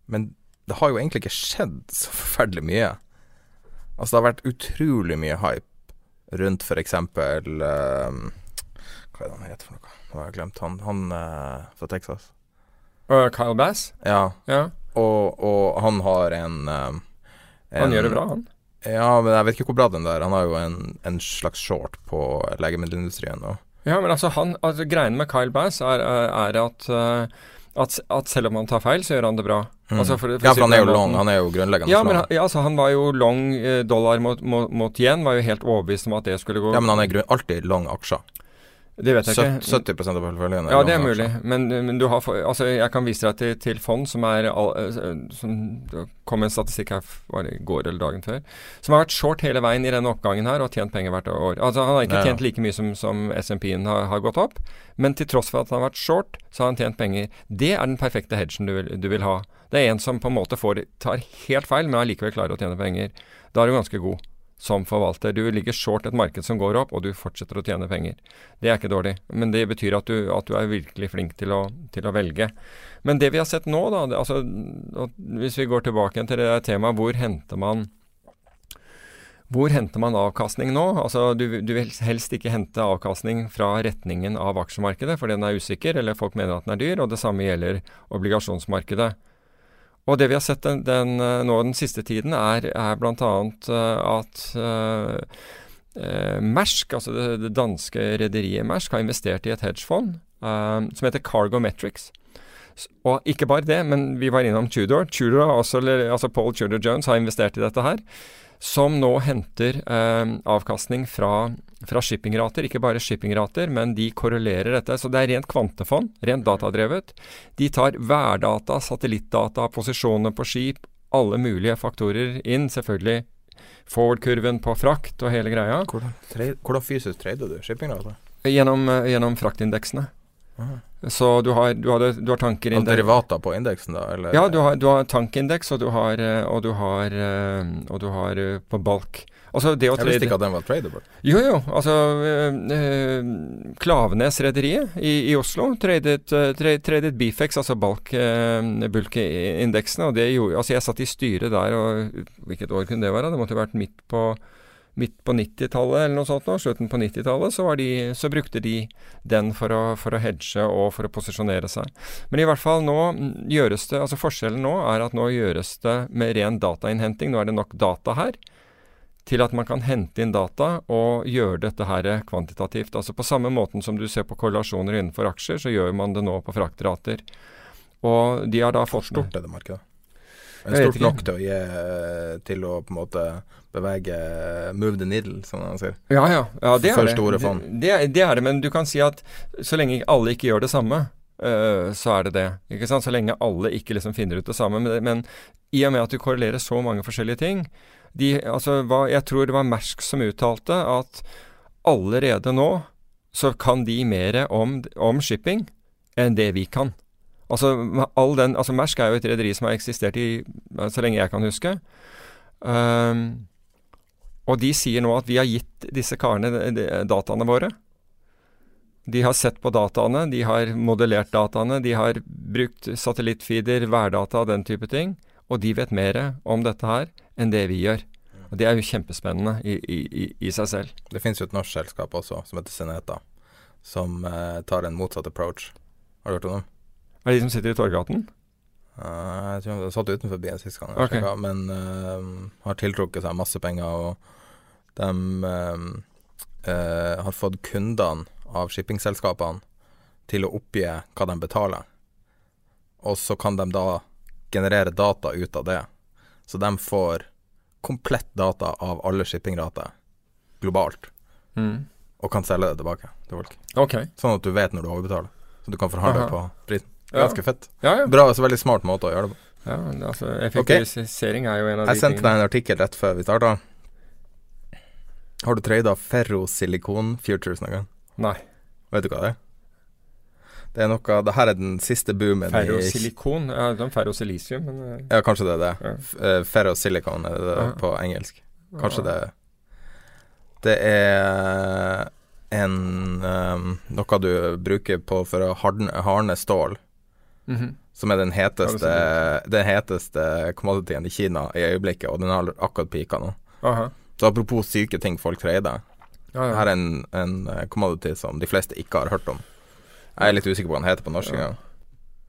Men det har jo egentlig ikke skjedd så forferdelig mye. Altså Det har vært utrolig mye hype rundt f.eks. Um, hva er det han heter for noe? Nå har jeg glemt han. Han uh, fra Texas. Uh, Kyle Bass? Ja. Ja, Og, og han har en, um, han gjør det bra, han. Ja, men jeg vet ikke hvor bra den der. Han har jo en, en slags short på legemiddelindustrien. nå. Ja, men altså, han, altså greien med Kyle Bass er, er at, uh, at, at selv om han tar feil, så gjør han det bra. Mm. Altså, for- for ja, for han er jo long. Han er jo grunnleggende Ja, men ja, altså, han var jo long eh, dollar mot, mot, mot yen, var jo helt overbevist om at det skulle gå Ja, men han er alltid long aksjer. Det vet jeg ikke. 70 av porteføljen Ja, det er mulig. Men, men du har altså, jeg kan vise deg til, til fond som er eh, som, Det kom en statistikk her i går eller dagen før. Som har vært short hele veien i denne oppgangen her og tjent penger hvert år. Altså Han har ikke Ja, ja. tjent like mye som, som SMP-en har, har gått opp, men til tross for at han har vært short, så har han tjent penger. Det er den perfekte hedgen du vil, du vil ha. Det er en som på en måte får, tar helt feil, men allikevel klarer å tjene penger. Da er du ganske god. Som forvalter. Du ligger short et marked som går opp, og du fortsetter å tjene penger. Det er ikke dårlig, men det betyr at du, at du er virkelig flink til å, til å, velge. Men det vi har sett nå, da, det, altså, hvis vi går tilbake til det temaet hvor henter man hvor henter man avkastning nå? Altså, du, du, vil helst ikke hente avkastning fra retningen av aksjemarkedet, for den er usikker, eller folk mener at den er dyr, og det samme gjelder obligasjonsmarkedet. Og det vi har sett den, den, eh, nå den siste tiden, er, er bl.a. Uh, at uh, uh, Mersk, altså det, det danske rederiet Mersk, har investert i et hedgefond uh, som heter Cargometrics. Og ikke bare det, men vi var innom Tudor. Tudor også, altså Paul Tudor Jones har investert i dette her som nå henter eh, avkastning fra, fra, shippingrater. Ikke bare shippingrater, men de korrelerer dette. Så det er rent kvantefond, rent datadrevet. De tar værdata, satellittdata, posisjoner på skip, alle mulige faktorer inn. Selvfølgelig forward-kurven på frakt og hele greia. Hvordan, hvordan fysisk trader du shippingrater? Gjennom, eh, gjennom fraktindeksene. Så du har, du, har, du har tankerindeks Derivater på indeksen, da? Eller? Ja, du har, du har tankindeks, og du har, eh, og du har, eh, og du har eh, på balk. Altså jeg visste ikke at den var tradable. Jo, jo. Altså øh, Klavenes-rederiet i, i, Oslo tradet, uh, tradet Bifex, altså balk uh, bulk-indeksene. og det gjorde, altså Jeg satt i styret der, og hvilket år kunne det være? Det måtte ha vært midt på midt på 90-tallet eller noe sånt, nå, slutten på 90-tallet, så, så, brukte de den for å, for å, hedge og for å posisjonere seg. Men i hvert fall nå gjøres det altså Forskjellen nå er at nå gjøres det med ren datainnhenting. Nå er det nok data her til at man kan hente inn data og gjøre dette her kvantitativt. Altså På samme måten som du ser på korrelasjoner innenfor aksjer, så gjør man det nå på fraktrater. Og de har da fått stort er det markedet? Stort nok til å, gi, til å på en måte bevege Move the needle, som man sier. Ja, ja. ja det, er. Det, det, det, er det, men du kan si at så lenge alle ikke gjør det samme, uh, så er det det. Ikke sant? Så lenge alle ikke liksom finner ut det samme. Men, men i og med at du korrelerer så mange forskjellige ting de, altså, hva, Jeg tror det var Mersk som uttalte at allerede nå så kan de mer om, om shipping enn det vi kan. Altså, all den, altså Mersk er jo et rederi som har eksistert i så lenge jeg kan huske. Um, og de sier nå at vi har gitt disse karene dataene våre. De har sett på dataene, de har modellert dataene, de har brukt satellittfeeder, værdata og den type ting. Og de vet mer om dette her enn det vi gjør. Og Det er jo kjempespennende i, i, i seg selv. Det finnes jo et norsk selskap også, som heter Seneta, som eh, tar en motsatt approach. Har du hørt om dem? Er det de som sitter i Torgaten? Uh, jeg tror de satt utenfor byen sist gang, okay. men uh, har tiltrukket seg masse penger. Og de uh, har fått kundene av shippingselskapene til å oppgi hva de betaler. Og så kan de da generere data ut av det. Så de får komplett data av alle shippingrater globalt. Mm. Og kan selge det tilbake til folk. Okay. Sånn at du vet når du overbetaler. Så du kan forhandle Aha. på prisen. Ganske fett. Ja, ja. Bra, altså Veldig smart måte å gjøre det på. Ja, altså Effektivisering okay. er jo en av de tingene. Jeg sendte deg en artikkel rett før vi starta. Har du trada ferrosilikon futures noen gang? Nei. Vet du hva det er? Det er noe Det her er den siste boomen Ferrosilikon? Ja, det er ferrosilisium, men eh, Ja, kanskje det er det. Ja. Eh, ferrosilikon er det, det på engelsk. Kanskje ja. det Det er en um, Noe du bruker på for å hardne, hardne stål. Mm -hmm. Som er den heteste, den heteste commodityen i Kina i øyeblikket, og den har akkurat pika nå. Aha. Så apropos syke ting folk trader. Ja, ja. Her er en, en, eh, commodity som de fleste ikke har hørt om. Jeg er litt usikker på hva den heter på norsk. Ja.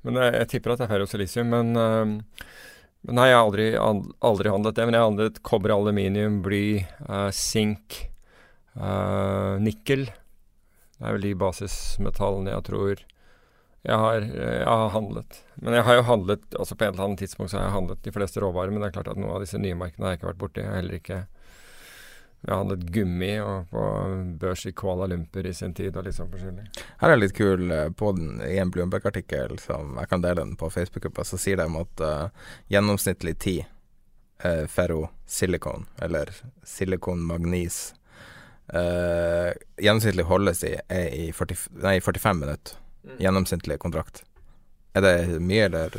Men jeg, jeg, tipper at det er ferrosilisium. Men, uh, nei, jeg har aldri, aldri, handlet det. Men jeg har handlet kobber, aluminium, bly, uh, sink, uh, nikkel. Det er vel de basismetallene jeg tror jeg har, jeg har, handlet. Men jeg har jo handlet altså på et eller annet tidspunkt så har jeg handlet de fleste råvarer. Men det er klart at noen av disse nye markedene har jeg ikke vært borti. Jeg heller ikke jeg har handlet gummi og på børs i Kuala Lumpur i sin tid og litt sånn forskjellig. Her er litt kul eh, på den, i en Bloomberg-artikkel som jeg kan dele den på Facebook-gruppa, så sier de at uh, gjennomsnittlig tid uh, ferro-silikon, eller silikon-magnis, uh, gjennomsnittlig holdes i, er i 40, nei, 45 minutter. Mm. Gjennomsnittlig kontrakt. Er det mye, eller?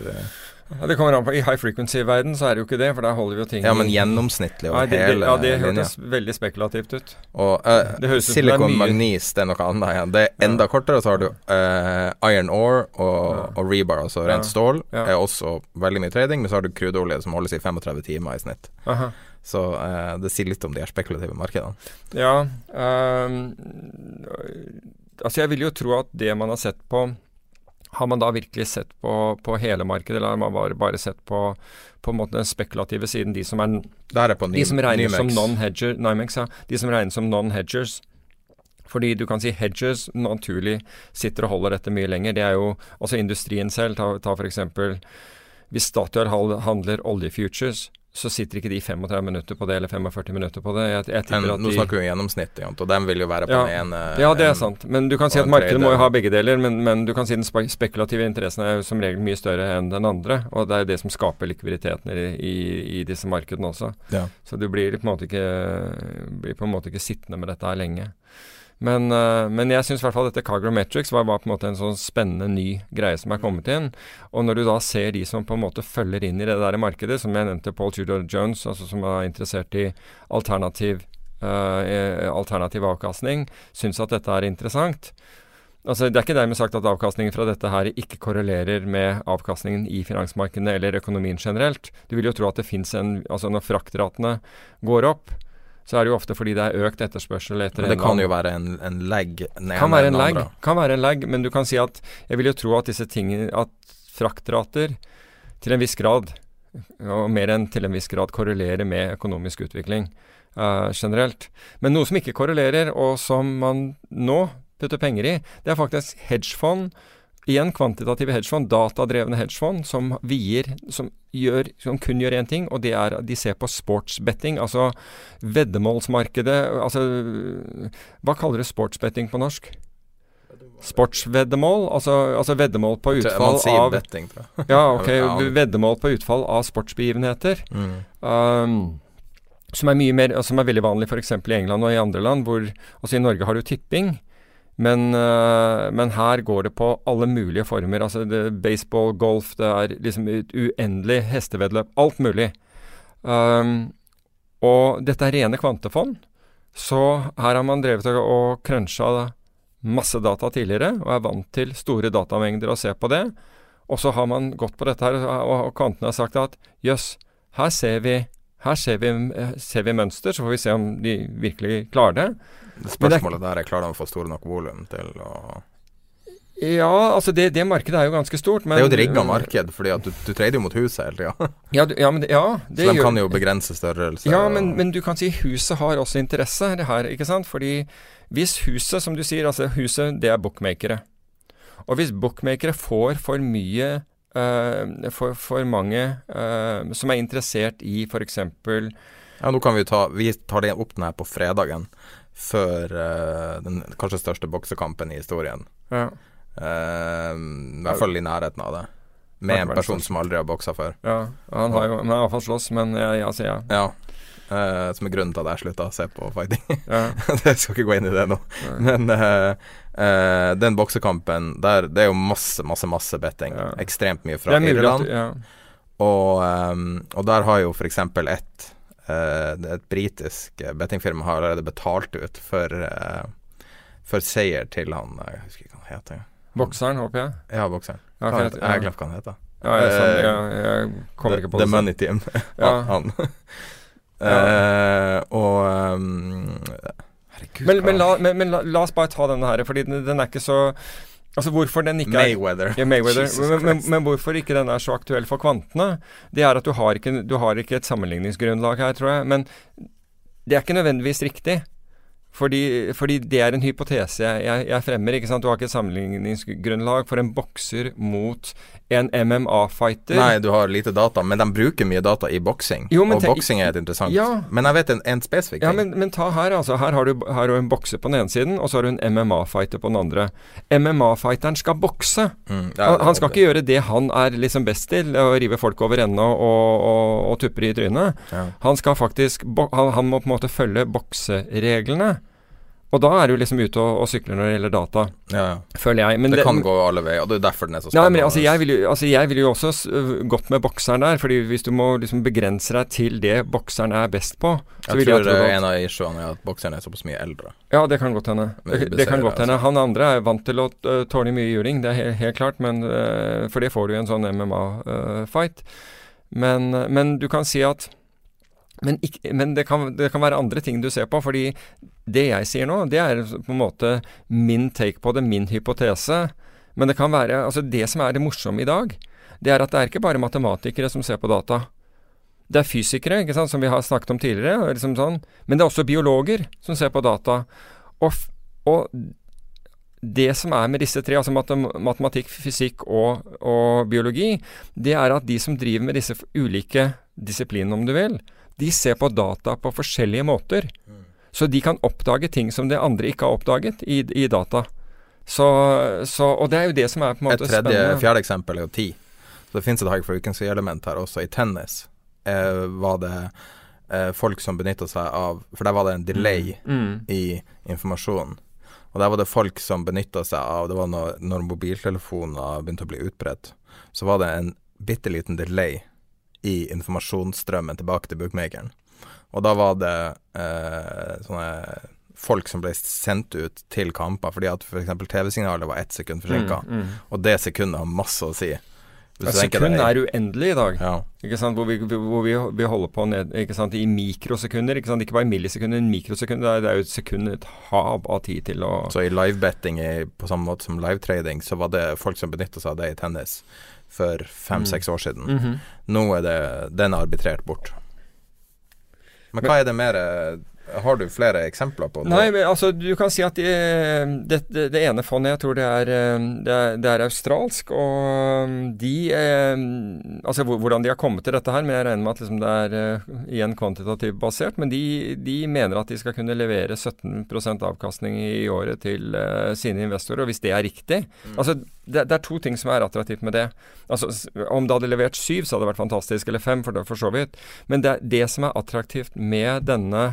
Ja, det kommer an på. I high frequency-verden så er det jo ikke det, for der holder vi jo ting Ja, men gjennomsnittlig over hele linja. ja, det linja. hørtes veldig spekulativt ut. Og uh, Det ut det er silikon magnis, det er noe annet igjen. Det er enda kortere. Så har du uh, iron ore og, og rebar, altså rent Ja. stål, Ja. er også veldig mye trading. Men så har du krudeolje som holdes i 35 timer i snitt. Aha. Så uh, det sier litt om de her spekulative markedene. Ja ehm, Altså, jeg vil jo tro at det man har sett på Har man da virkelig sett på, på hele markedet, eller har man bare, bare sett på på den spekulative siden, de som, er, er på de som regnes som non-hedger Nymex, ja. De som regnes som non-hedgers. Fordi du kan si hedgers naturlig sitter og holder dette mye lenger. Det er jo også industrien selv. Ta, ta f.eks. hvis Statoil handler oljefutures, så sitter ikke de 35 minutter på det, eller 45 minutter på det. Jeg, jeg at nå de snakker vi om gjennomsnitt, og den vil jo være på Ja. den ene Ja, det er sant. Men du kan si at en markedet må jo ha begge deler. Men, men du kan si den spekulative interessen er jo som regel mye større enn den andre. Og det er det som skaper likviditeten i, i, i disse markedene også. Ja. Så du blir på en ikke, blir på en måte ikke sittende med dette her lenge. Men, eh, men jeg syns i hvert fall dette Cargrometrics var, var på en måte en sånn spennende ny greie som er kommet inn. Og når du da ser de som på en måte følger inn i det der markedet, som jeg nevnte Paul Tudor Jones, altså som er interessert i alternativ, uh, alternativ avkastning, syns at dette er interessant. Altså, Det er ikke dermed sagt at avkastningen fra dette her ikke korrelerer med avkastningen i finansmarkedene eller økonomien generelt. Du vil jo tro at det fins en Altså når fraktratene går opp, så er det jo ofte fordi det er økt etterspørsel etter Men det kan jo være en, en lag. kan være en lag, kan være en lag, men du kan si at jeg vil jo tro at disse tingene At fraktrater til en viss grad, og mer enn til en viss grad, korrelerer med økonomisk utvikling uh, generelt. Men noe som ikke korrelerer, og som man nå putter penger i, det er faktisk hedgefond. Igjen kvantitative hedgefond, datadrevne hedgefond, som vier som, gjør, som kun gjør én ting, og det er at de ser på sportsbetting, altså veddemålsmarkedet Altså Hva kaller du sportsbetting på norsk? Sportsveddemål? Altså, altså veddemål på utfall av betting. Ja, ok. Veddemål på utfall av sportsbegivenheter. Mm. Um, som er mye mer, som er veldig vanlig f.eks. i England og i andre land. hvor altså i Norge har du tipping. Men, uh, men her går det på alle mulige former. Altså baseball, golf, det er liksom et uendelig hestevedløp. Alt mulig. Um, og dette er rene kvantefond. Så her har man drevet og, cruncha masse data tidligere, og er vant til store datamengder og se på det. Og så har man gått på dette her, og kvantene har sagt at jøss, her ser vi her ser vi, eh, ser vi mønster, så får vi se om de virkelig klarer det. Spørsmålet der er klarer de å få store nok volum til å Ja, altså det, det markedet er jo ganske stort, men Det er jo et rigga marked, fordi at du, du trader jo mot huset hele tida. Ja, ja, men det, ja, det Så de gjør- kan jo begrense størrelse. Ja, men, men du kan si huset har også interesse det her, ikke sant? Fordi hvis huset, som du sier, altså huset, det er bookmakere. Og hvis bookmakere får for mye for, for mange eh, som er interessert i f.eks. Ja, nå kan vi ta Vi tar det opp den her på fredagen, før eh, den kanskje største boksekampen i historien. Ja. Eh, I hvert fall i nærheten av det. Med en person som aldri har boksa før. ja, han har jo Han har iallfall slåss, men jeg, sier ja. Ja. Uh, som er grunnen til at jeg slutta å se på fighting. ja. jeg skal ikke gå inn i det nå. Men eh, eh, den boksekampen der, det er jo masse, masse, masse betting. Ja. Ekstremt mye fra Irland. ja. Og, um, og der har jo f.eks. et uh, Et britisk bettingfirma har allerede betalt ut for, uh, for seier til han Jeg husker ikke hva han heter. Bokseren, håper jeg. Ja, bokseren. Ja, jeg- har glemt hva han heter. Ja, jeg, sånn, jeg, jeg kommer The, ikke på det. The. Money Team. Ja. han. Og ehm, Herregud, Men, men, la, men, men la, la oss bare ta denne her, fordi den, den er ikke så Altså hvorfor den ikke er Mayweather. Ja, Mayweather. Men, men, men hvorfor ikke den er så aktuell for kvantene, det er at du har ikke, du har ikke et sammenligningsgrunnlag her, tror jeg. Men det er ikke nødvendigvis riktig. Fordi, fordi det er en hypotese jeg, jeg, fremmer. ikke sant? Du har ikke et sammenligningsgrunnlag for en bokser mot en MMA-fighter. Nei, du har lite data, men de bruker mye data i boksing. Og boksing er et interessant. Ja. Men jeg vet en, en spesifikk Ja, men, men ta her, altså. Her har, du, her har du en bokser på den ene siden, og så har du en MMA-fighter på den andre. MMA-fighteren skal bokse. Mm, ja, Han, han skal ikke gjøre det han er liksom best til, å rive folk over ende og, og, og og tupper i trynet. Ja. Han skal faktisk han må på en måte følge boksereglene. Og da er du liksom ute og, og sykler når det gjelder data, Ja, ja. føler jeg. Men det, kan gå alle veier, og det er derfor den er så spennende. men altså jeg, ville altså ville jo også øh, gått med bokseren der. fordi hvis du må liksom begrense deg til det bokseren er best på så jeg tror jeg det at- en av issuene er at bokseren er såpass mye eldre. Ja, det kan godt hende. Det, det det kan godt hende. Han andre er vant til å øh, tåle mye juling, det er helt, helt klart. Men, øh, for det får du i en sånn MMA-fight. men, men du kan si at Men, ikk- men det, kan, det kan være andre ting du ser på. fordi det jeg sier nå, det er på en måte min take på det, min hypotese. Men det kan være Altså, det som er det morsomme i dag, det er at det er ikke bare matematikere som ser på data. Det er fysikere, ikke sant, som vi har snakket om tidligere. Liksom sånn. Men det er også biologer som ser på data. Og, og det som er med disse tre, altså matematikk, fysikk og, og biologi, det er at de som driver med disse ulike disiplinene, om du vil, de ser på data på forskjellige måter. Så de kan oppdage ting som det andre ikke har oppdaget i, i data. Så, så, og det er jo det som er på en måte spennende. Et tredje, spennende. fjerde eksempel er jo ti. Så det finnes et high frequency-element her også. I tennis eh, var det eh, folk som benytta seg av For der var det en delay Mm. i informasjonen. Og der var det folk som benytta seg av Det var når, når mobiltelefoner begynte å bli utbredt, så var det en bitte liten delay i informasjonsstrømmen tilbake til bookmakeren. Og da var det eh, sånne folk som ble sendt ut til kamper, fordi at f.eks. TV-signalet var ett sekund forsinka. Mm, mm. Og det sekundet har masse å si. Hvis Ja, sekund er uendelig i dag. ja. Ikke sant? Hvor, vi, hvor vi, vi holder på ned, ikke sant? i mikrosekunder. Ikke, sant? ikke bare i millisekunder, men mikrosekunder. Det er, det er jo et sekund, et hav av tid til å Så i livebetting, på samme måte som livetrading, så var det folk som benytta seg av det i tennis for fem-seks år siden. -hmm. Nå er det den er arbitrert bort. Men hva er det mer Har du flere eksempler på det? Nei, men altså du kan si at de, det, det, det ene fondet, jeg tror det er, eh, det er, er australsk, og de eh, Altså hvordan de har kommet til dette her, men jeg regner med at liksom det er eh, igjen kvantitativt basert. Men de, de mener at de skal kunne levere 17% avkastning i året til eh, sine investorer, og hvis det er riktig Altså det, det er to ting som er attraktivt med det. Altså Om det hadde levert syv, så hadde det vært fantastisk, eller fem, for, det, for så vidt. Men det, det som er attraktivt med denne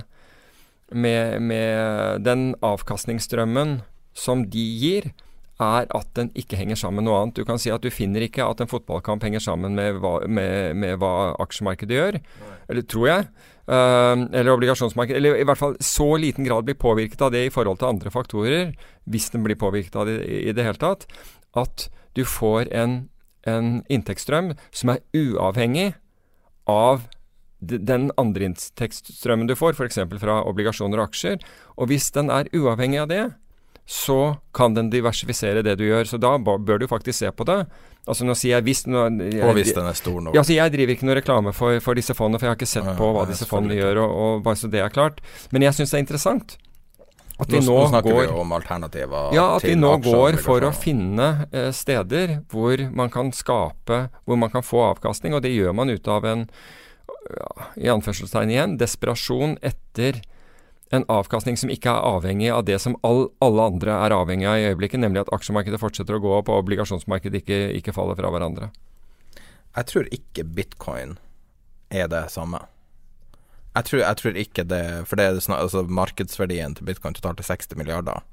med, med den avkastningsstrømmen som de gir, er at den ikke henger sammen med noe annet. Du kan si at du finner ikke at en fotballkamp henger sammen med hva, med, med hva aksjemarkedet gjør. Eller tror jeg. Uh, eller obligasjonsmarkedet. Eller i hvert fall så liten grad blir påvirket av det i forhold til andre faktorer, hvis den blir påvirket av det i, det hele tatt, at du får en, en inntektsstrøm som er uavhengig av den andre inntektsstrømmen du får, f.eks. fra obligasjoner og aksjer. Og hvis den er uavhengig av det, så kan den diversifisere det du gjør. Så da bør du faktisk se på det. Altså nå sier jeg hvis nå, jeg, Og hvis den er stor nok. ja, så Jeg driver ikke noe reklame for, for disse fondene, for jeg har ikke sett på hva disse fondene gjør, og, og bare så det er klart. Men jeg syns det er interessant at vi nå, nå, snakker går vi om alternativer ja, at vi nå går for å finne eh, steder hvor man kan skape Hvor man kan få avkastning, og det gjør man ut av en ja, i anførselstegn igjen, desperasjon etter en avkastning som ikke er avhengig av det som all, alle andre er avhengig av i øyeblikket, nemlig at aksjemarkedet fortsetter å gå opp og obligasjonsmarkedet ikke, ikke faller fra hverandre. Jeg tror ikke bitcoin er det samme. Jeg tror, jeg tror ikke det For det er snart, altså markedsverdien til bitcoin totalt er 60 milliarder.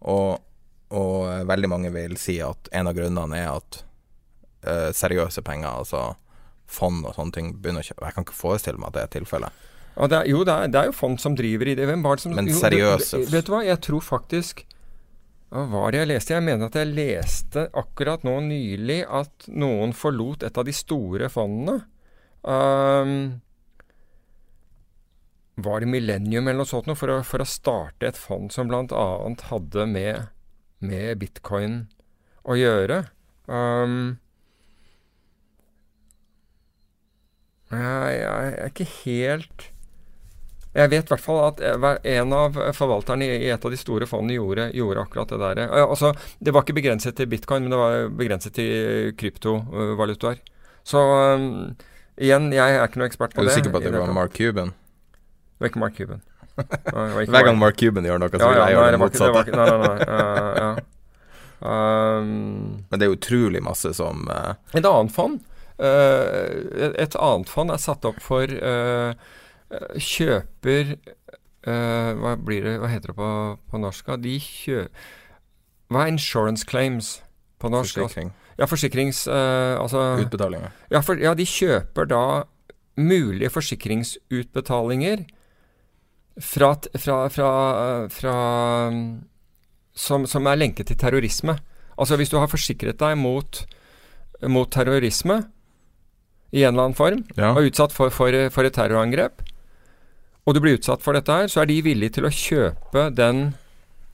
Og, og veldig mange vil si at en av grunnene er at uh, seriøse penger, altså fond og sånne ting, begynner å kjøpe Jeg kan ikke forestille meg at det er tilfellet. Ja, det er, jo, det er, det er jo fond som driver i det. Hvem var det som Men jo, seriøse det- Vet du hva, jeg tror faktisk Hva var det jeg leste? Jeg mener at jeg leste akkurat nå nylig at noen forlot et av de store fondene. Um, var det Millennium eller noe sånt noe, for å, for å starte et fond som bl.a. hadde med, med bitcoin å gjøre? Um, jeg, jeg er ikke helt Jeg vet i hvert fall at en av forvalterne i, et av de store fondene gjorde, gjorde akkurat det der. Altså, det var ikke begrenset til bitcoin, men det var begrenset til kryptovalutaer. Så um, igjen, jeg er ikke noe ekspert på det. Er du sikker på at det var. Mark Cuban? Det var ikke Mark Cuban. Hver gang Mark- Cuban gjør noe, så ja, vil jeg gjøre det motsatte. nei, nei, nei. Uh, ja. Um, Men det er utrolig masse som uh, Et annet fond et- Et annet fond er satt opp for eh, eh, kjøper eh, hva, blir det, hva heter det på, på norsk? De kjø... Hva er insurance claims på norsk? Forsikring. Ja, forsikrings... eh, altså Utbetalinger. ja, for, ja, de kjøper da mulige forsikringsutbetalinger fra, fra, fra, eh, fra som, som er lenket til terrorisme. Altså hvis du har forsikret deg mot, mot terrorisme i en eller annen form, Ja. og utsatt for, for, for et terrorangrep, og du blir utsatt for dette her, så er de villige til å kjøpe den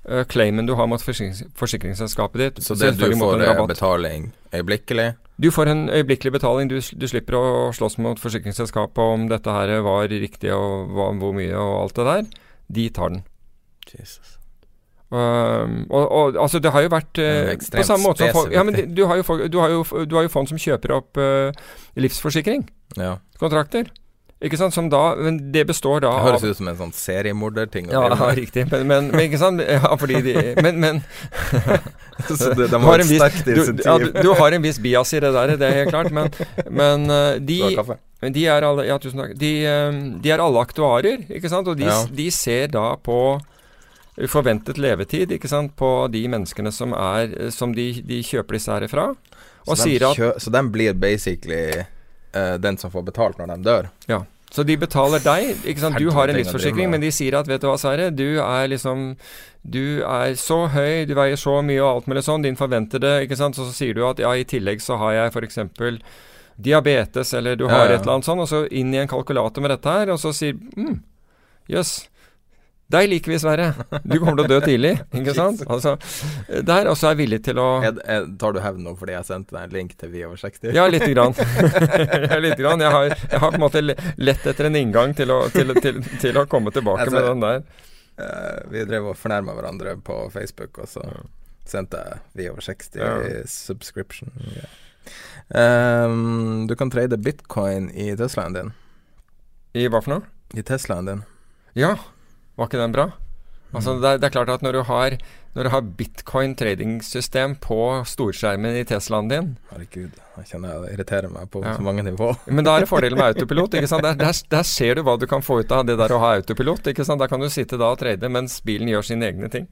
uh, claimen du har mot forsikrings, forsikringsselskapet ditt. Så det du får en er betaling øyeblikkelig? Du får en øyeblikkelig betaling. Du, du slipper å slåss mot forsikringsselskapet om dette her var riktig og hva, hvor mye og alt det der. De tar den. Jesus. Um, og, og altså det har jo vært ekstremt på samme måte som folk, ja, men du, har jo, du, har jo, du har jo fond som kjøper opp uh, livsforsikring. Ja. Kontrakter. Ikke sant? Som da Men det består da Det høres ut som en sånn seriemorderting. Ja, ja, riktig. Men, men, men ikke sant? Ja, fordi de Men, men Så det, de du har et en viss, sterkt du, ja, du, har en viss bias i det der, det er helt klart. Men, men eh, de, de er alle, ja, tusen. De, de er alle aktuarer, ikke sant? Og de, de ser da på forventet levetid, ikke sant, på de menneskene som er Som de, de kjøper disse her fra. Og så, sier at kjø så de blir basically uh, den som får betalt når de dør? Ja. Så de betaler deg. ikke sant? Du har en livsforsikring, men de sier at vet du hva, Sverre, du er liksom Du er så høy, du veier så mye og alt mulig sånn, din forventede ikke sant? Så, så sier du at ja, i tillegg så har jeg f.eks. diabetes, eller du har Ja, ja. et eller annet sånn, og så inn i en kalkulator med dette her, og så sier mm, Jøss. Deg liker vi, Sverre. Du kommer til å dø tidlig. Ikke sant? Altså, der, også er jeg villig til å jeg, jeg, tar du hevn nå fordi jeg sendte deg en link til Vi over 60? Ja, lite grann. Litt lite grann. Jeg, har, jeg har på en måte lett etter en inngang til å, til, til, til å komme tilbake Altså, med den der. Uh, vi drev og fornærma hverandre på Facebook, og så sendte jeg Vi over 60 Ja. subscription. Yeah. Um, du kan trade bitcoin i Teslaen din. I hva for noe? I Teslaen din. Ja, var ikke den bra? Altså, Mm. det, er, det er klart at når du har, når du har bitcoin trading-system på storskjermen i Teslaen din Herregud, jeg kjenner jeg irriterer meg på Ja. så mange nivå. Men da er det fordelen med autopilot. ikke sant? Der, der, der ser du hva du kan få ut av det der å ha autopilot. ikke sant? Der kan du sitte da og trade mens bilen gjør sine egne ting.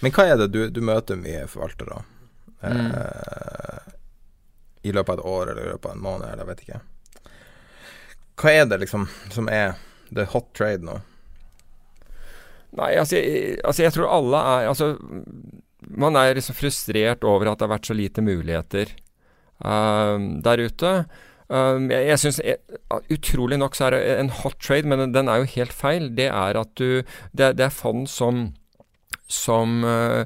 Men hva er det du, du møter mye forvaltere Mm. eh, i løpet av et år eller i løpet av en måned, eller jeg vet ikke. Hva er det liksom som er the hot trade nå? Nei, altså jeg, altså jeg tror alle er Altså, man er liksom frustrert over at det har vært så lite muligheter um, der ute. Um, jeg jeg synes, Utrolig nok så er det en hot trade, men den er jo helt feil. Det er at du Det, det er fond som som uh,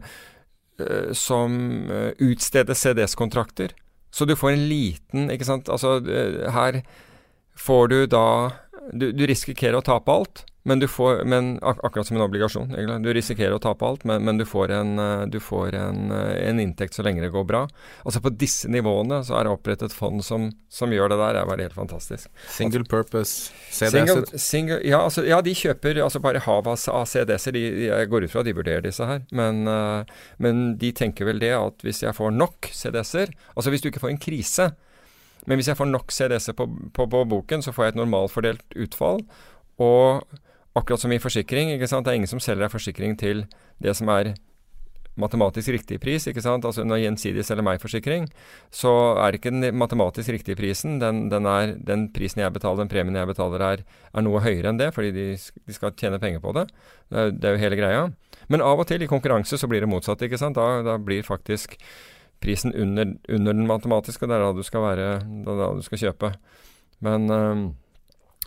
som uh, utsteder CDS-kontrakter. Så du får en liten Ikke sant. Altså, her får du da du, du risikerer å tape alt, men du får men ak akkurat som en obligasjon. Egentlig. Du risikerer å tape alt, men, men du får, en, eh, du får en, eh, en inntekt så lenge det går bra. Altså På disse nivåene så er det opprettet fond som, som gjør det der. Det er bare helt fantastisk. Single purpose Single, CDS? single, ja, altså, ja, de kjøper altså bare hav av CDS-er. De, de, jeg går ut fra at de vurderer disse her. Men, eh, men de tenker vel det at hvis jeg får nok CDS-er Altså hvis du ikke får en krise, men hvis jeg får nok CDS-er på, på, på boken, så får jeg et normalfordelt utfall. Og akkurat som i forsikring, ikke sant? det er ingen som selger deg forsikring til det som er matematisk riktig pris. ikke sant? Altså Når Gjensidige selger meg forsikring, så er ikke den matematisk riktige prisen. Den, den, er, den prisen jeg betaler, den premien jeg betaler, er, er noe høyere enn det, fordi de, de skal tjene penger på det. Det er, det er jo hele greia. Men av og til, i konkurranse, så blir det motsatt. ikke sant? Da, da blir faktisk prisen under, under den matematiske, og det er da du skal være, da du skal kjøpe. Men øhm,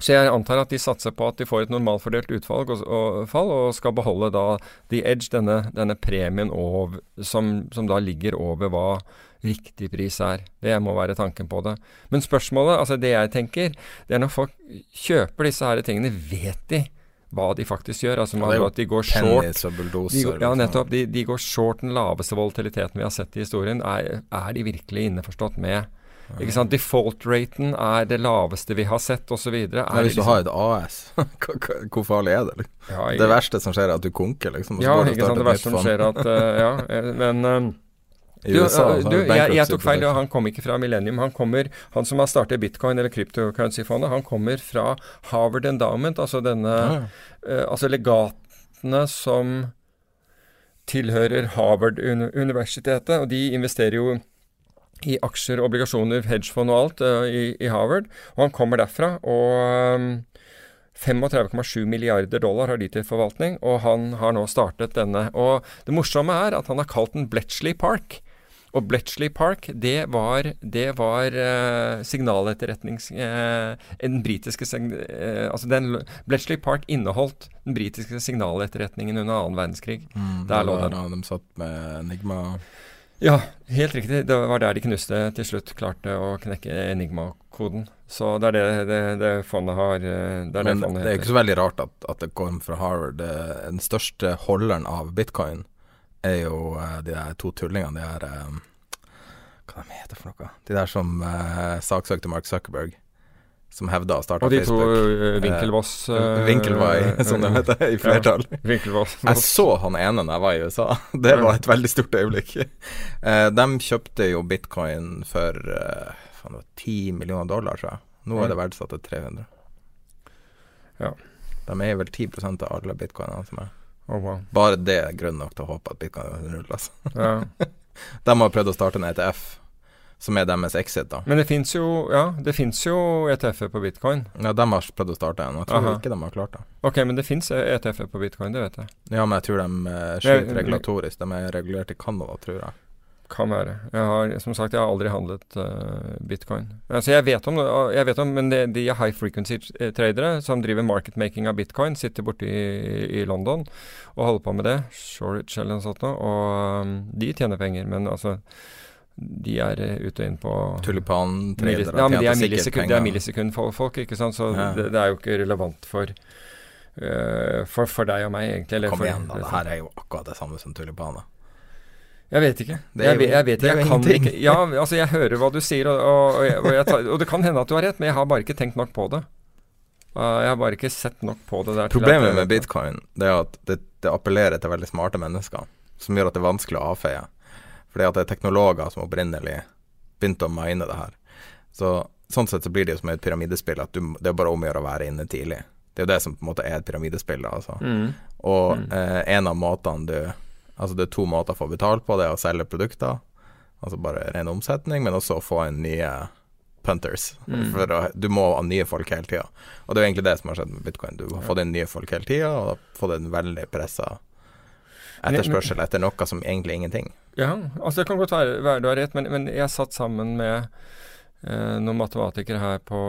så jeg antar at de satser på at de får et normalfordelt utfall og, og, fall, og skal beholde da the edge, denne, denne premien over, som, som da ligger over hva riktig pris er. Det må være tanken på det. Men spørsmålet, altså det jeg tenker, det er når folk kjøper disse her tingene, vet de hva de faktisk gjør? Altså man, at de går short. De, ja, liksom. nettopp. De, de går short den laveste volatiliteten vi har sett i historien. Er, er de virkelig innforstått med? Ikke sant? Default-raten er det laveste vi har sett, osv. Hvis du har et AS, hvor farlig er det? Ja, jeg... Det verste som skjer, er at du konker, liksom. ja, ikke sant. Det verste som skjer er at uh, Ja, eh, men eh, du, USA, er du, jeg, jeg tok feil. Han kom ikke fra Millennium. Han kommer, han som har startet bitcoin eller cryptocurrency-fondet, han kommer fra Harvard Endowment, altså denne Ja, eh, Altså legatene som tilhører Harvard-universitetet, og de investerer jo i aksjer, obligasjoner, hedgefond og alt eh, i, i Harvard. Og han kommer derfra. og... um, 35,7 milliarder dollar har de til forvaltning, og han har nå startet denne. Og det morsomme er at han har kalt den Bletchley Park. Og Bletchley Park, det var, det var uh, signaletterretnings... Uh, den britiske eh, Altså, den Bletchley Park inneholdt den britiske signaletterretningen under annen verdenskrig. Mm, Der lå den. da de satt med Enigma Ja, helt riktig. Det var der de knuste til slutt klarte å knekke enigma-koden. Så det er det, det, det fondet har eh, Det er det Men fondet det er ikke så veldig rart at, at det kom fra Harvard. Den største holderen av bitcoin er jo eh, de der to tullingene, de der eh, Hva de heter for noe? De der som uh, saksøkte Mark Zuckerberg. Som hevda å starte Facebook. Og de Facebook. to Vinkelvoss uh, Vinkelvai, som de heter i flertall. Ja. Jeg så han ene da jeg var i USA. Det var et veldig stort øyeblikk. Eh, de kjøpte jo bitcoin for eh, faen, 10 millioner dollar, tror jeg. Nå er det verdsatt til 300. Ja. De er vel 10% av alle bitcoinene som er. Oh, wow. Bare det er grunn nok til å håpe at bitcoin ruller. Altså. Ja. De har prøvd å starte en ETF, som er deres exit, da. Men det fins jo, ja, det jo ETF-er på bitcoin. Ja, de har prøvd å starte en, jeg tror Aha. ikke de har klart det. Ok, men det fins ETF-er på bitcoin, det vet jeg. Ja, men jeg tror de er Ja, regulatorisk. De er regulert i Canada, tror jeg. Kan være. Jeg har, som sagt, jeg har aldri handlet uh, bitcoin. Altså, jeg vet om, jeg vet om men det, de high frequency-tradere som driver market-making av bitcoin, sitter borte i, i London og holder på med det. Shoreditch eller noe sånt. Og um, de tjener penger, men altså de er eh, ute og inn på Tulipan-tradere Millis- ja, men de er millisekund, det er millisekundfolk, ikke sant. Så Ja. det, det er jo ikke relevant for, uh, for, for deg og meg, egentlig. Eller Kom for, igjen, da. Det her er jo akkurat det samme som tulipan Jeg vet ikke. Det er jeg, jo- vet, jeg vet det. Jeg kan ingenting. ikke. Ja, altså, jeg hører hva du sier, og, og, og, jeg, jeg tar, og det kan hende at du har rett, men jeg har bare ikke tenkt nok på det. Uh, jeg har bare ikke sett nok på det der. Problemet med bitcoin Det er at det, det appellerer til veldig smarte mennesker, som gjør at det er vanskelig å avfeie. Fordi at det er teknologer som opprinnelig begynte å mine det her. Så Sånn sett så blir det jo som et pyramidespill, at du, det er bare om å gjøre å være inne tidlig. Det er jo det som på en måte er et pyramidespill. Altså. Mm. Og eh, en av måtene du Altså det er to måter å få betalt på, det er å selge produkter, altså bare ren omsetning, men også å få inn nye punters. Mm. For å, du må ha nye folk hele tida. Og det er jo egentlig det som har skjedd med bitcoin. Du har fått inn nye folk hele tida, og fått en veldig pressa etterspørsel etter noe som egentlig er ingenting. Ja, altså det kan godt være, du har rett, men, men jeg satt sammen med eh, noen matematikere her på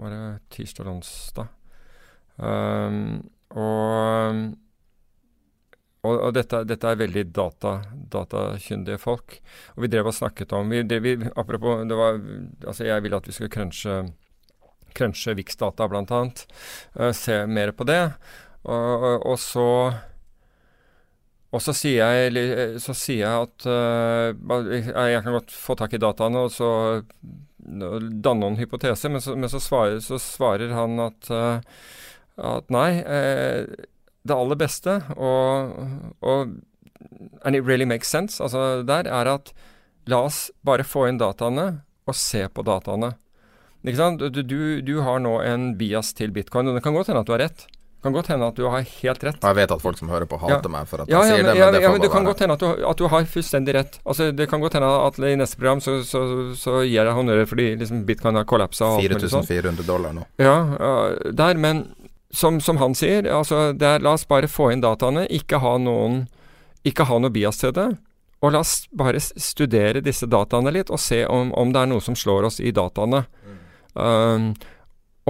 Var det tirsdag og onsdag? Um, og og, og dette, dette er veldig data, datakyndige folk. Og vi drev og snakket om vi, det, vi, Apropos det var, altså Jeg ville at vi skulle crunche, crunche Vix-data, blant annet. eh, se mer på det. Og, og, og så og så sier jeg, så sier jeg at uh, jeg kan godt få tak i dataene og så danne noen hypoteser, men så, men så, svarer, så svarer han at, uh, at nei, uh, det aller beste, og, og and it really makes sense, altså der, er at la oss bare få inn dataene og se på dataene. Ikke sant? Du, du, du har nå en bias til bitcoin, og det kan godt hende at du har rett. Kan godt hende at du har helt rett. Jeg vet at folk som hører på, hater Ja. meg for at Ja, jeg ja, sier men, det, ja, men det ja, men det kan være. godt hende at du, at du har fullstendig rett. Altså, det kan godt hende at i neste program så, så, så gir jeg honnører fordi liksom bitcoin har kollapsa og alt mulig sånn. 4400 dollar nå. Ja, ja, der, men som, som han sier, altså det er, la oss bare få inn dataene, ikke ha noen ikke ha noe bias til det. Og la oss bare studere disse dataene litt, og se om, om det er noe som slår oss i dataene. Um,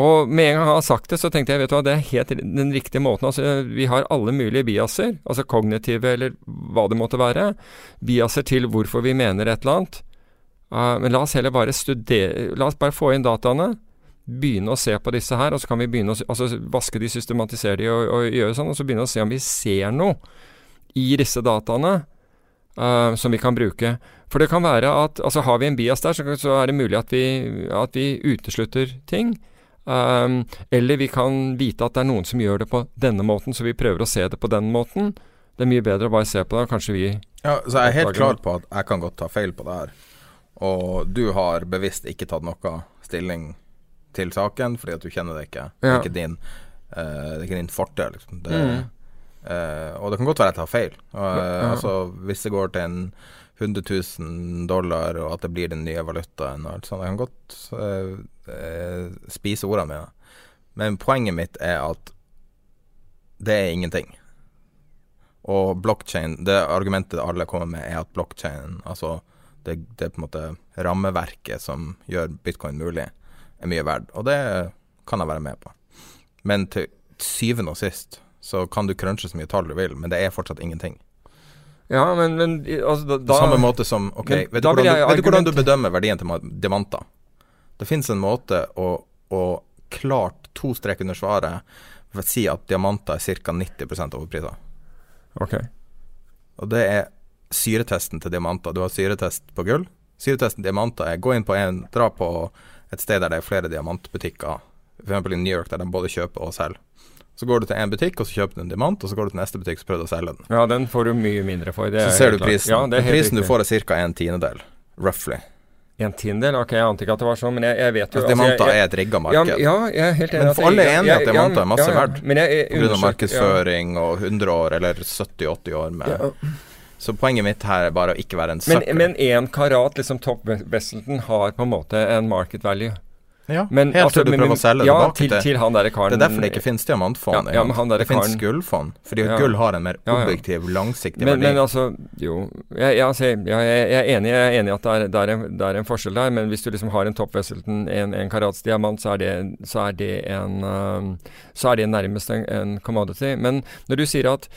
og med en gang han har sagt det, så tenkte jeg vet du hva, det er helt den riktige måten. Altså, vi har alle mulige biaser, altså kognitive eller hva det måtte være. Biaser til hvorfor vi mener et eller annet. Uh, men la oss heller bare studere La oss bare få inn dataene. Begynne å se på disse her, og så kan vi begynne å altså, vaske de, systematisere de og, og gjøre sånn. Og så begynne å se om vi ser noe i disse dataene uh, som vi kan bruke. For det kan være at altså har vi en bias der, så, så er det mulig at vi, at vi uteslutter ting. Um, eller vi kan vite at det er noen som gjør det på denne måten, så vi prøver å se det på den måten. Det er mye bedre å bare se på det, kanskje vi Ja, så jeg er helt klar på at jeg kan godt ta feil på det her. Og du har bevisst ikke tatt noe stilling til saken fordi at du kjenner det ikke. Det er ikke din, uh, det er ikke din forte, liksom. Det, Mm. uh, og det kan godt være at jeg tar feil. Eh, Ja. Altså, hvis det går til en 100 000 dollar, og at det blir den nye valutaen og alt sånt, jeg kan godt eh, eh, spise ordene mine. Men poenget mitt er at det er ingenting. Og blockchain, det argumentet alle kommer med, er at blockchain, altså det, det er på en måte rammeverket som gjør bitcoin mulig, er mye verdt. Og det kan jeg være med på. Men til syvende og sist så kan du crunche så mye tall du vil, men det er fortsatt ingenting. Ja, men, men altså, da, På samme måte som Ok, vet du, hvordan, du, vet du hvordan du bedømmer verdien til ma- diamanter? Det fins en måte å, å klart to strek under svaret for å si at diamanter er ca. 90 overpriser. Ok. Og det er syretesten til diamanter. Du har syretest på gull. Syretesten til diamanter er gå inn på en, dra på et sted der det er flere diamantbutikker, f.eks. i New York, der de både kjøper og selger. Så går du til en butikk, og så kjøper du en diamant, og så går du til neste butikk og prøver du å selge den. Ja, den får du mye mindre for. Så er ser du prisen. Ja, prisen du får er ca. en tiendedel, roughly. En tiendedel? Ok, jeg ante ikke at det var sånn, men jeg, jeg vet jo Altså, diamanter jeg, er et rigga ja, marked. ja, enig. Men for alle er enige at Demanta er masse ja, ja. verdt. Pga. markedsføring og 100 år eller 70-80 år med Så poenget mitt her er bare å ikke være en sucker. men én karat, liksom top Wesselton, har på en måte en market value. Ja, Men, helt altså, til du men- prøver å selge ja, tilbake til, til han der karen Det er derfor det ikke finnes diamantfond. Ja, ja, men han der det finnes gullfond. Fordi Ja. gull har en mer objektiv, langsiktig Men, verdi. men altså, jo jeg, jeg, altså, jeg, jeg, er enig i at det er, det, er en, det er en forskjell der, men hvis du liksom har en Top Wesselton, en, en karats diamant, så er det, så er det en Så er det nærmest en, en commodity. Men når du sier at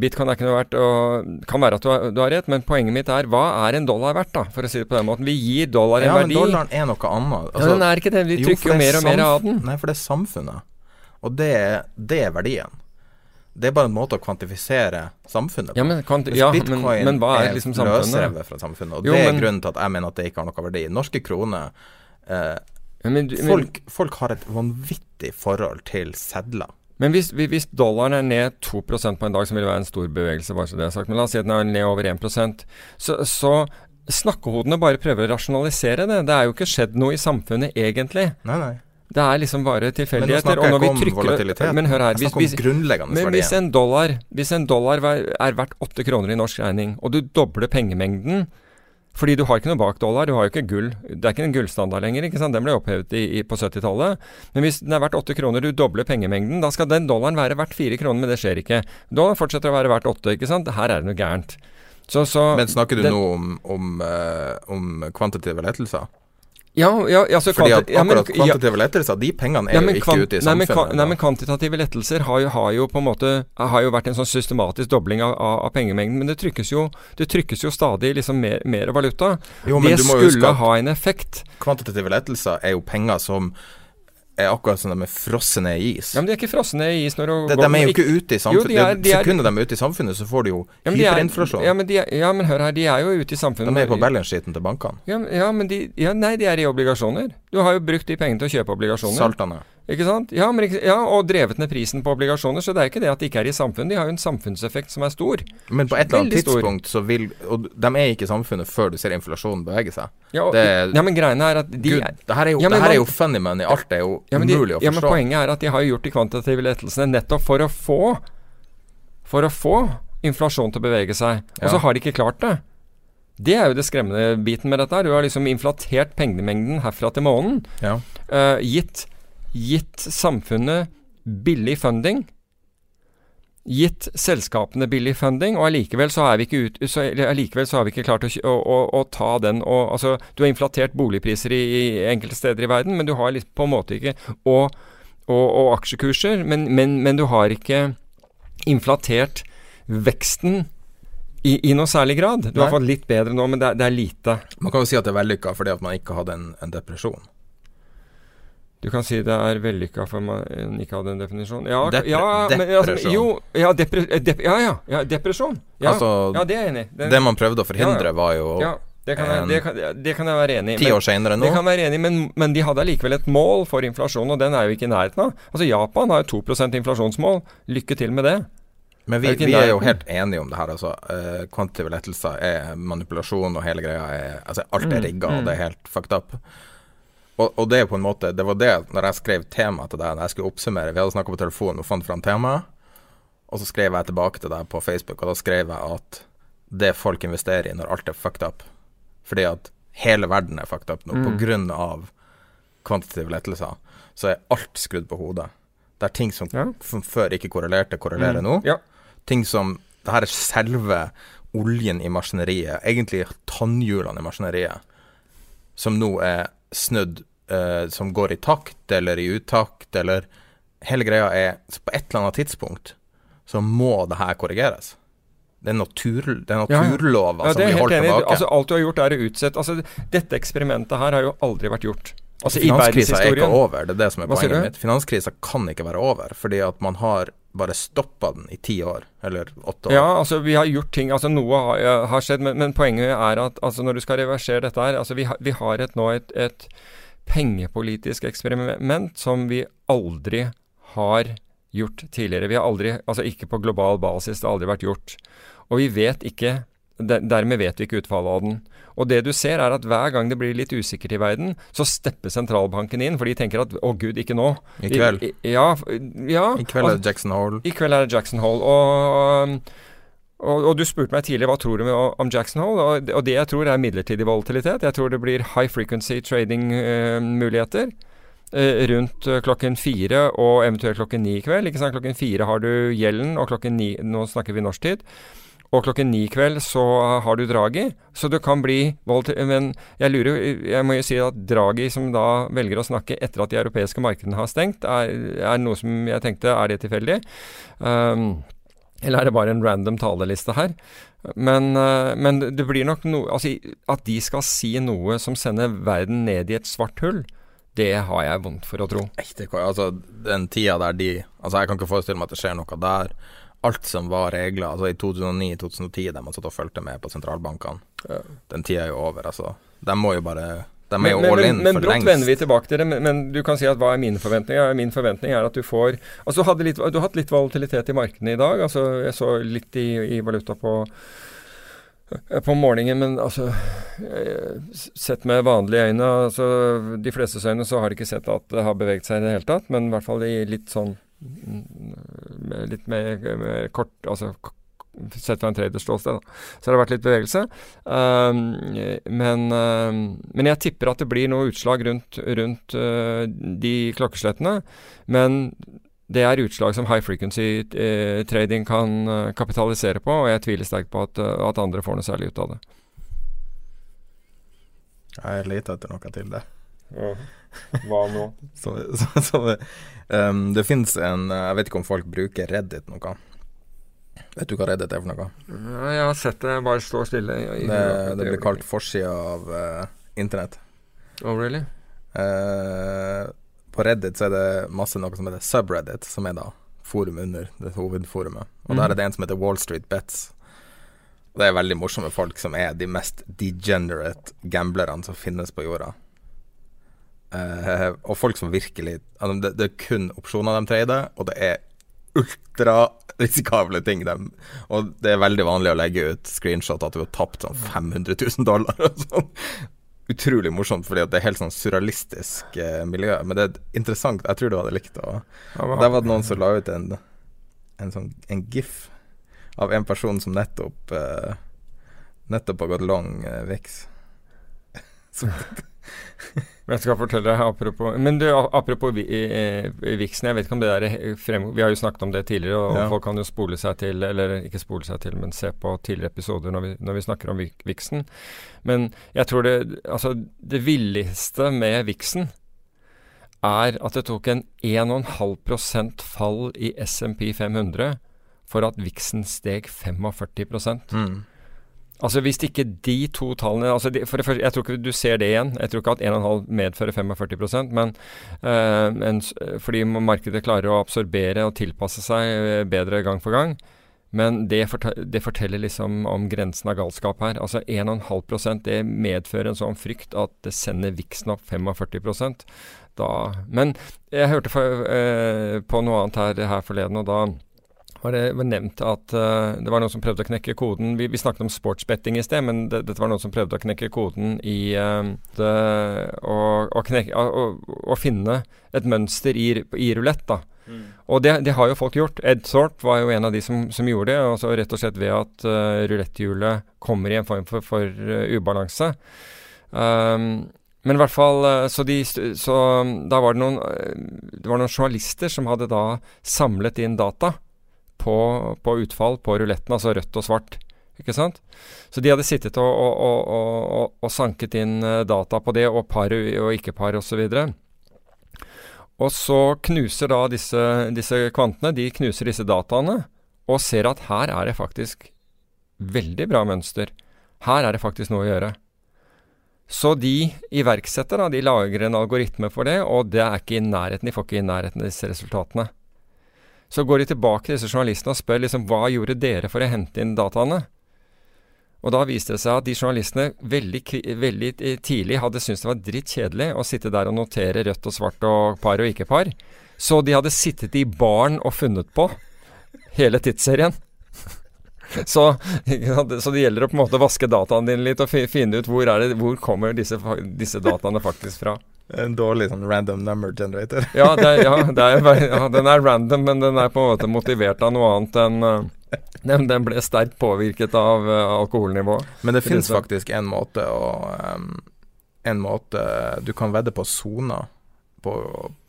Bitcoin er ikke noe verdt, og kan være at du har, du har rett, men poenget mitt er hva er en dollar verdt, da, for å si det på den måten. Vi gir dollar en ja, men dollaren er noe annet. ja, den er ikke det. Vi trykker jo er mer og mer av den. Nei, for det er samfunnet. Og det, det er verdien. Det er bare en måte å kvantifisere samfunnet på. Ja, men, kvanti ja, men, bitcoin men hva er liksom samfunnet? løsrevet fra samfunnet, og Jo, det er men- grunnen til at jeg mener at det ikke har noe verdi. Norske kroner eh, men, men, folk, folk har et vanvittig forhold til sedler. Men hvis, hvis- dollaren er ned 2% på en dag, som vil være en stor bevegelse, bare så det er sagt, men la oss si at den er ned over 1% så, så snakkehodene bare prøver å rasjonalisere det. Det er jo ikke skjedd noe i samfunnet egentlig. Nei, nei. Det er liksom bare Men nå snakker jeg ikke om trykker volatilitet. Men hør her. Hvis, hvis, men hvis en dollar, hvis en dollar er verdt 8 kroner i norsk regning, og du dobler pengemengden fordi du har ikke noe bak dollar, du har jo ikke gull. Det er ikke en gullstandard lenger, ikke sant. Den ble opphevet i, i, på 70-tallet. Men hvis den er verdt 8 kroner, du dobler pengemengden, da skal den dollaren være verdt 4 kroner, men det skjer ikke. Dollaren fortsetter å være verdt 8, ikke sant. Her er det noe gærent. Så, så Men snakker du det, nå om, om, eh, om kvantitative lettelser? Ja, ja, altså Fordi at akkurat ja, men- kvantitative lettelser, de pengene er Ja, jo ikke ute i nei, men, samfunnet. nei, men kvantitative lettelser har jo, har jo på en måte Har jo vært en sånn systematisk dobling av, av, av pengemengden. Men det trykkes jo, det trykkes jo stadig liksom mer, mer valuta. Jo, men det skulle ha en effekt. Kvantitative lettelser er jo penger som er akkurat som de er frosset ned i is. Ja, Men de er ikke frosne i is når du de, går- de er jo ikke ute i Jo, samfunnet. de er- de er- Sekundet de er ute i samfunnet, så får de jo ja, er- hyperinflasjon. Ja, men, ja, men hør her, de er jo ute i samfunnet. de er på balance-sheeten til bankene. Ja, men de ja, Nei, de er i obligasjoner. Du har jo brukt de pengene til å kjøpe obligasjoner. Saltene. Ikke sant? Ja, men, ja, og drevet ned prisen på obligasjoner. Så det er ikke det at de ikke er i samfunnet. De har jo en samfunnseffekt som er stor. Men på et eller annet tidspunkt stor. så vil Og de er ikke i samfunnet før du ser inflasjonen bevege seg. Ja, og, Det- ja men greiene er at de Gud, det her er jo, Ja, men det her er jo funny money. Alt er jo ja, men de, umulig å ja, men poenget er at de har gjort de kvantitative lettelsene nettopp for å få For å få inflasjon til å bevege seg. Og så har de ikke klart det. Det er jo det skremmende biten med dette. her. Du har liksom inflatert pengemengden herfra til månen. Ja. Uh, gitt, gitt samfunnet billig funding. Gitt selskapene billig funding, og allikevel så, vi så, har vi ikke klart å, å, å, ta den og altså, Du har inflatert boligpriser i, i enkelte steder i verden, men du har litt, på en måte ikke Og, og, og aksjekurser, men, men, men du har ikke inflatert veksten i, i noe særlig grad. Du har fått litt bedre nå, men det det er lite. Man kan jo si at det er vellykka fordi at man ikke hadde en, en depresjon. Du kan si det er vellykka for man ikke hadde en definisjon. Ja, Depre- ja, men, altså, jo, ja, depre, eh, dep, ja, ja, ja, depresjon. Ja, Altså, ja, det er jeg enig i. Det- Det man prøvde å forhindre, var jo ja, det kan, jeg, det, kan, det kan jeg være enig i. ti år senere nå. Det kan jeg være enig i, men, men de hadde allikevel et mål for inflasjon, og den er jo ikke i nærheten av. Altså Japan har jo 2% inflasjonsmål. Lykke til med det. Men vi, er vi er jo helt enige om det her. Altså. Eh, kvantitative lettelser er manipulasjon, og hele greia er Altså, alt er Mm, mm. og det er helt fucked up. Og, og det er på en måte Det var det når jeg skrev tema til deg, når jeg skulle oppsummere Vi hadde snakka på telefonen og fant fram temaet, og så skrev jeg tilbake til deg på Facebook, og da skrev jeg at det folk investerer i når alt er fucked up Fordi at hele verden er fucked up nå på Mm. grunn av kvantitative lettelser, så er alt skrudd på hodet. Det er ting som, Ja. som før ikke korrelerte, korrelerer Mm. nå Ja. ting som Det her er selve oljen i maskineriet, egentlig tannhjulene i maskineriet, som nå er snudd, eh, som går i takt eller i utakt, eller Hele greia er så På et eller annet tidspunkt så må det her korrigeres. Det er, natur, det er Ja, ja. Ja, som det er blir holdt enig. tilbake. Altså, alt du har gjort, er å utsette altså, Dette eksperimentet her har jo aldri vært gjort. Altså, Finanskrisa er ikke over, det er det som er poenget mitt. Finanskrisa kan ikke være over, fordi at man har bare stoppa den i ti år, eller åtte år. Ja, altså vi har gjort ting Altså noe har, har skjedd, men, men poenget er at altså, når du skal reversere dette her altså Vi, har- vi har et, nå et, et pengepolitisk eksperiment som vi aldri har gjort tidligere. Vi har aldri Altså ikke på global basis, det har aldri vært gjort. Og vi vet ikke der- Dermed vet vi ikke utfallet av den. Og det du ser er at hver gang det blir litt usikkert i verden, så stepper sentralbanken inn, for de tenker at å gud, ikke nå. I kveld. I, i, ja, ja. I kveld er det Jackson Hole. I kveld er det Jackson Hole. Og, og, og du spurte meg tidligere hva tror du om Jackson Hole, og, og det jeg tror er midlertidig volatilitet. Jeg tror det blir high frequency trading-muligheter. rundt eh, klokken fire og eventuelt klokken ni i kveld. Ikke sant? Klokken fire har du gjelden, og klokken ni Nå snakker vi norsktid. Og klokken ni i kveld så har du Draghi, så du kan bli volatil... Men jeg lurer Jeg må jo si at Draghi, som da velger å snakke etter at de europeiske markedene har stengt, er, er noe som jeg tenkte Er det tilfeldig? Um, eller er det bare en random taleliste her? Men, eh, men det blir nok noe Altså, at de skal si noe som sender verden ned i et svart hull, det har jeg vondt for å tro. Ekte, altså, den tida der de Altså, jeg kan ikke forestille meg at det skjer noe der. Alt som var regler, altså i 2009-2010, der man satt og fulgte med på sentralbankene, den tida er jo over, altså. De må jo bare De er Men, jo men, all men, in men for brått vender vi tilbake til det. Men, men du kan si at hva er mine forventninger? Min forventning er at du får Altså, du, litt, du har hatt litt volatilitet i markedene i dag. Altså, jeg så litt i, i valuta på på morgenen, men altså eh, Sett med vanlige øyne, altså de flestes øyne, så har de ikke sett at det har beveget seg i det hele tatt. Men i hvert fall i litt sånn Litt mer, mer kort Altså sett fra en traders ståsted. Så har det vært litt bevegelse. Um, men, um, men jeg tipper at det blir noe utslag rundt, rundt uh, de klokkeslettene. Men det er utslag som high frequency eh, trading kan eh, kapitalisere på, og jeg tviler sterkt på at, at andre får noe særlig ut av det. Jeg leter etter noe til det. Hva nå? Så, så, så, um, det fins en Jeg vet ikke om folk bruker Reddit noe. Vet du hva Reddit er for noe? Ja, jeg har sett det bare stå stille. i- i- Det, det blir kalt forsida av uh, internett. Oh, really? Uh, på Reddit så er det masse noe som heter subreddit, som er da forum under det hovedforumet. Og mm. der er det en som heter Wall Street Bets. Og det er veldig morsomme folk som er de mest degenerate gamblerne som finnes på jorda. Eh, og folk som virkelig altså det, det er kun opsjoner de trader, og det er ultrarisikable ting. De, og det er veldig vanlig å legge ut screenshot at du har tapt sånn 500 000 dollar. Og sånn. Utrolig morsomt, fordi det er helt sånn surrealistisk eh, miljø. Men det er interessant. Jeg tror du hadde likt det. Og der var det noen som la ut en, en sånn en gif av en person som nettopp eh, Nettopp har gått long eh, VIX. Men Jeg skal fortelle deg apropos Men du, apropos vi- eh, Vixen, jeg vet ikke om det der frem, Vi har jo snakket om det tidligere, og Ja. folk kan jo spole seg til Eller ikke spole seg til, men se på tidligere episoder når vi, når vi snakker om Vixen. Men jeg tror det Altså, det villeste med Vixen er at det tok en 1,5% fall i SMP 500 for at Vixen steg 45 mm. Altså Hvis ikke de to tallene altså de, for det første, Jeg tror ikke du ser det igjen. Jeg tror ikke at 1,5 medfører 45 men, øh, men fordi markedet klarer å absorbere og tilpasse seg eh, bedre gang for gang. Men det, forte- det forteller liksom om grensen av galskap her. Altså 1,5% det medfører en sånn frykt at det sender viksen opp 45% da, Men jeg hørte for, øh, på noe annet her, her forleden, og da var det var nevnt at uh, det var noen som prøvde å knekke koden Vi, vi snakket om sportsbetting i sted, men det, dette var noen som prøvde å knekke koden i uh, det, å, å, knekke, å, å, finne et mønster i, i rulett. da. Mm. Og det, det, har jo folk gjort. Ed Thorpe var jo en av de som, som gjorde det. Altså rett og slett ved at uh, ruletthjulet kommer i en form for, for uh, ubalanse. Um, men i hvert fall så, de, så da var det noen Det var noen journalister som hadde da samlet inn data på, på utfall på ruletten, altså rødt og svart. Ikke sant? Så de hadde sittet og, og, og, og sanket inn eh, data på det, og par og ikke-par osv. Og så knuser da disse, disse kvantene de knuser disse dataene, og ser at her er det faktisk veldig bra mønster. Her er det faktisk noe å gjøre. Så de iverksetter, da, de lager en algoritme for det, og det er ikke i nærheten, de får ikke i nærheten disse resultatene. Så går de tilbake til disse journalistene og spør liksom hva gjorde dere for å hente inn dataene? Og da viste det seg at de journalistene veldig, veldig tidlig hadde syntes det var dritt kjedelig å sitte der og notere rødt og svart og par og ikke par. Så de hadde sittet i baren og funnet på hele tidsserien. Så, så, det gjelder å på en måte vaske dataene dine litt og finne ut hvor, det, hvor kommer disse, disse dataene faktisk fra. En dårlig sånn random number generator. ja, er, ja, er, ja, den er random, men den er på en måte motivert av noe annet enn uh, den, den, ble sterkt påvirket av uh, alkoholnivået. Men det fins faktisk en måte å um, En måte Du kan vedde på soner på,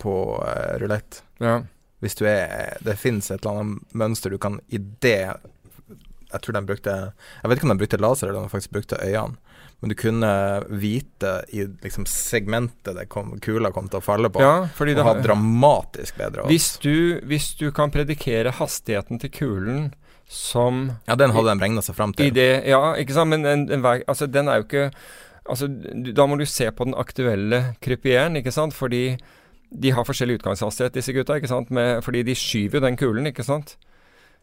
på uh, rulett. Ja. Hvis du er Det fins et eller annet mønster du kan i det Jeg tror de brukte Jeg vet ikke om de brukte laser, eller om de faktisk brukte øynene men du kunne vite i liksom segmentet det kom, kula kom til å falle på, ja, og ha dramatisk bedre odds. Hvis du, hvis du kan predikere hastigheten til kulen som Ja, den hadde de regna seg fram til. Det, ja, ikke sant, men en, en, altså, den er jo ikke Altså, da må du se på den aktuelle krypieren, ikke sant, fordi de har forskjellig utgangshastighet, disse gutta, ikke sant, Med, fordi de skyver jo den kulen, ikke sant.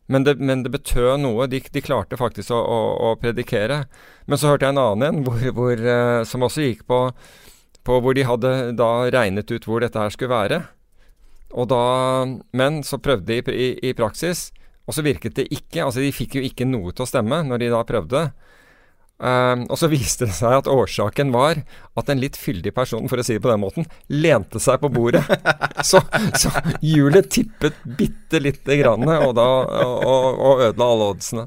Men det, men det betød noe. De, de klarte faktisk å, å, å, predikere. Men så hørte jeg en annen en hvor, hvor, uh, som også gikk på, på, hvor de hadde da regnet ut hvor dette her skulle være. Og da, men så prøvde de i, i, i praksis, og så virket det ikke. Altså de fikk jo ikke noe til å stemme når de da prøvde. Uh, og så viste det seg at årsaken var at en litt fyldig person, for å si det på den måten, lente seg på bordet. så, så hjulet tippet bitte lite grann, og, da, og, og ødela alle oddsene.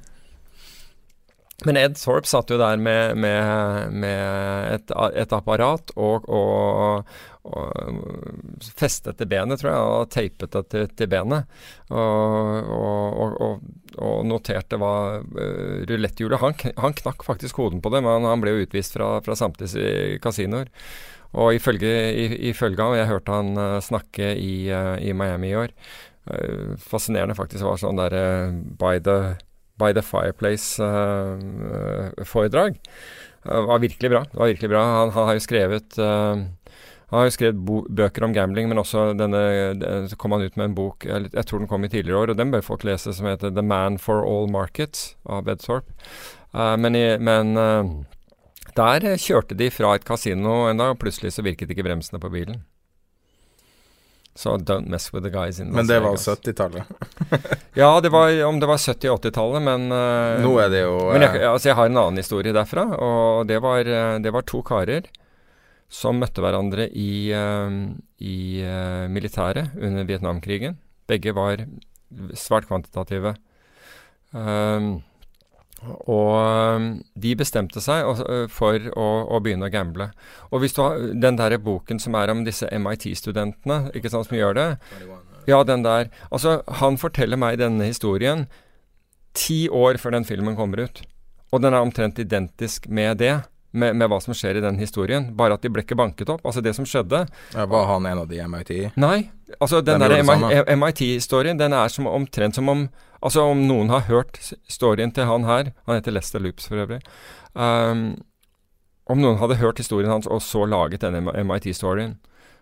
Men Ed Thorpe satt jo der med, med, med et, et, apparat og, og, og festet til benet, tror jeg, og teipet det til, til benet. Og, og, noterte hva uh, ruletthjulet han, han, knakk faktisk koden på det, men han ble jo utvist fra, fra samtlige kasinoer. Og ifølge, ifølge han, jeg hørte han uh, snakke i, uh, i, Miami i år uh, Fascinerende faktisk var sånn der by the By the Fireplace-foredrag. Uh, var virkelig bra. Det var virkelig bra. Han, han har jo skrevet han har jo skrevet bøker om gambling, men også denne kom han ut med en bok jeg, jeg tror den kom i tidligere år, og den bør folk lese, som heter 'The Man for All Markets' av Bedthorpe. Uh, men, i, men uh, der kjørte de fra et kasino en dag, og plutselig så virket ikke bremsene på bilen. Så don't mess with the guys in Las Men det var 70-tallet? ja, det var, om det var 70- 80-tallet, men uh, Nå er det jo Men jeg, eh, altså, jeg har en annen historie derfra, og det var, det var to karer som møtte hverandre i, uh, i uh, militæret under Vietnamkrigen. Begge var svært kvantitative. Um, og de bestemte seg for å, å, begynne å gamble. Og hvis du har den der boken som er om disse MIT-studentene, ikke sant, som gjør det Ja, den der. Altså, han forteller meg denne historien ti år før den filmen kommer ut. Og den er omtrent identisk med det med, med, hva som skjer i den historien. Bare at de ble ikke banket opp. Altså det som skjedde ja, Var han en av de MIT? Nei. Altså den, den der MIT-historien, den er som, omtrent som om Altså om noen har hørt storyen til han her Han heter Lester Loops for øvrig. Um, om noen hadde hørt historien hans og så laget denne MIT-storyen.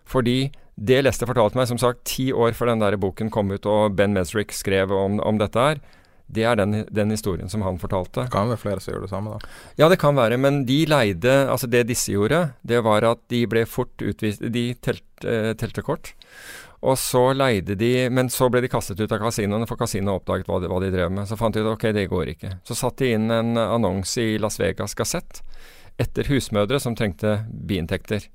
Fordi det Lester fortalte meg, som sagt, ti år før den der boken kom ut og Ben Mesrick skrev om, om dette her, det er den, den, historien som han fortalte. Det kan være flere som gjør det samme, da. Ja, det kan være. Men de leide Altså, det disse gjorde, det var at de ble fort utvist De telt, eh, telte kort. Og så leide de Men så ble de kastet ut av kasinoene, for kasinoet oppdaget hva de, hva de drev med. Så fant de ut ok, det går ikke. Så satte de inn en annonse i Las Vegas Gazette etter husmødre som trengte biinntekter.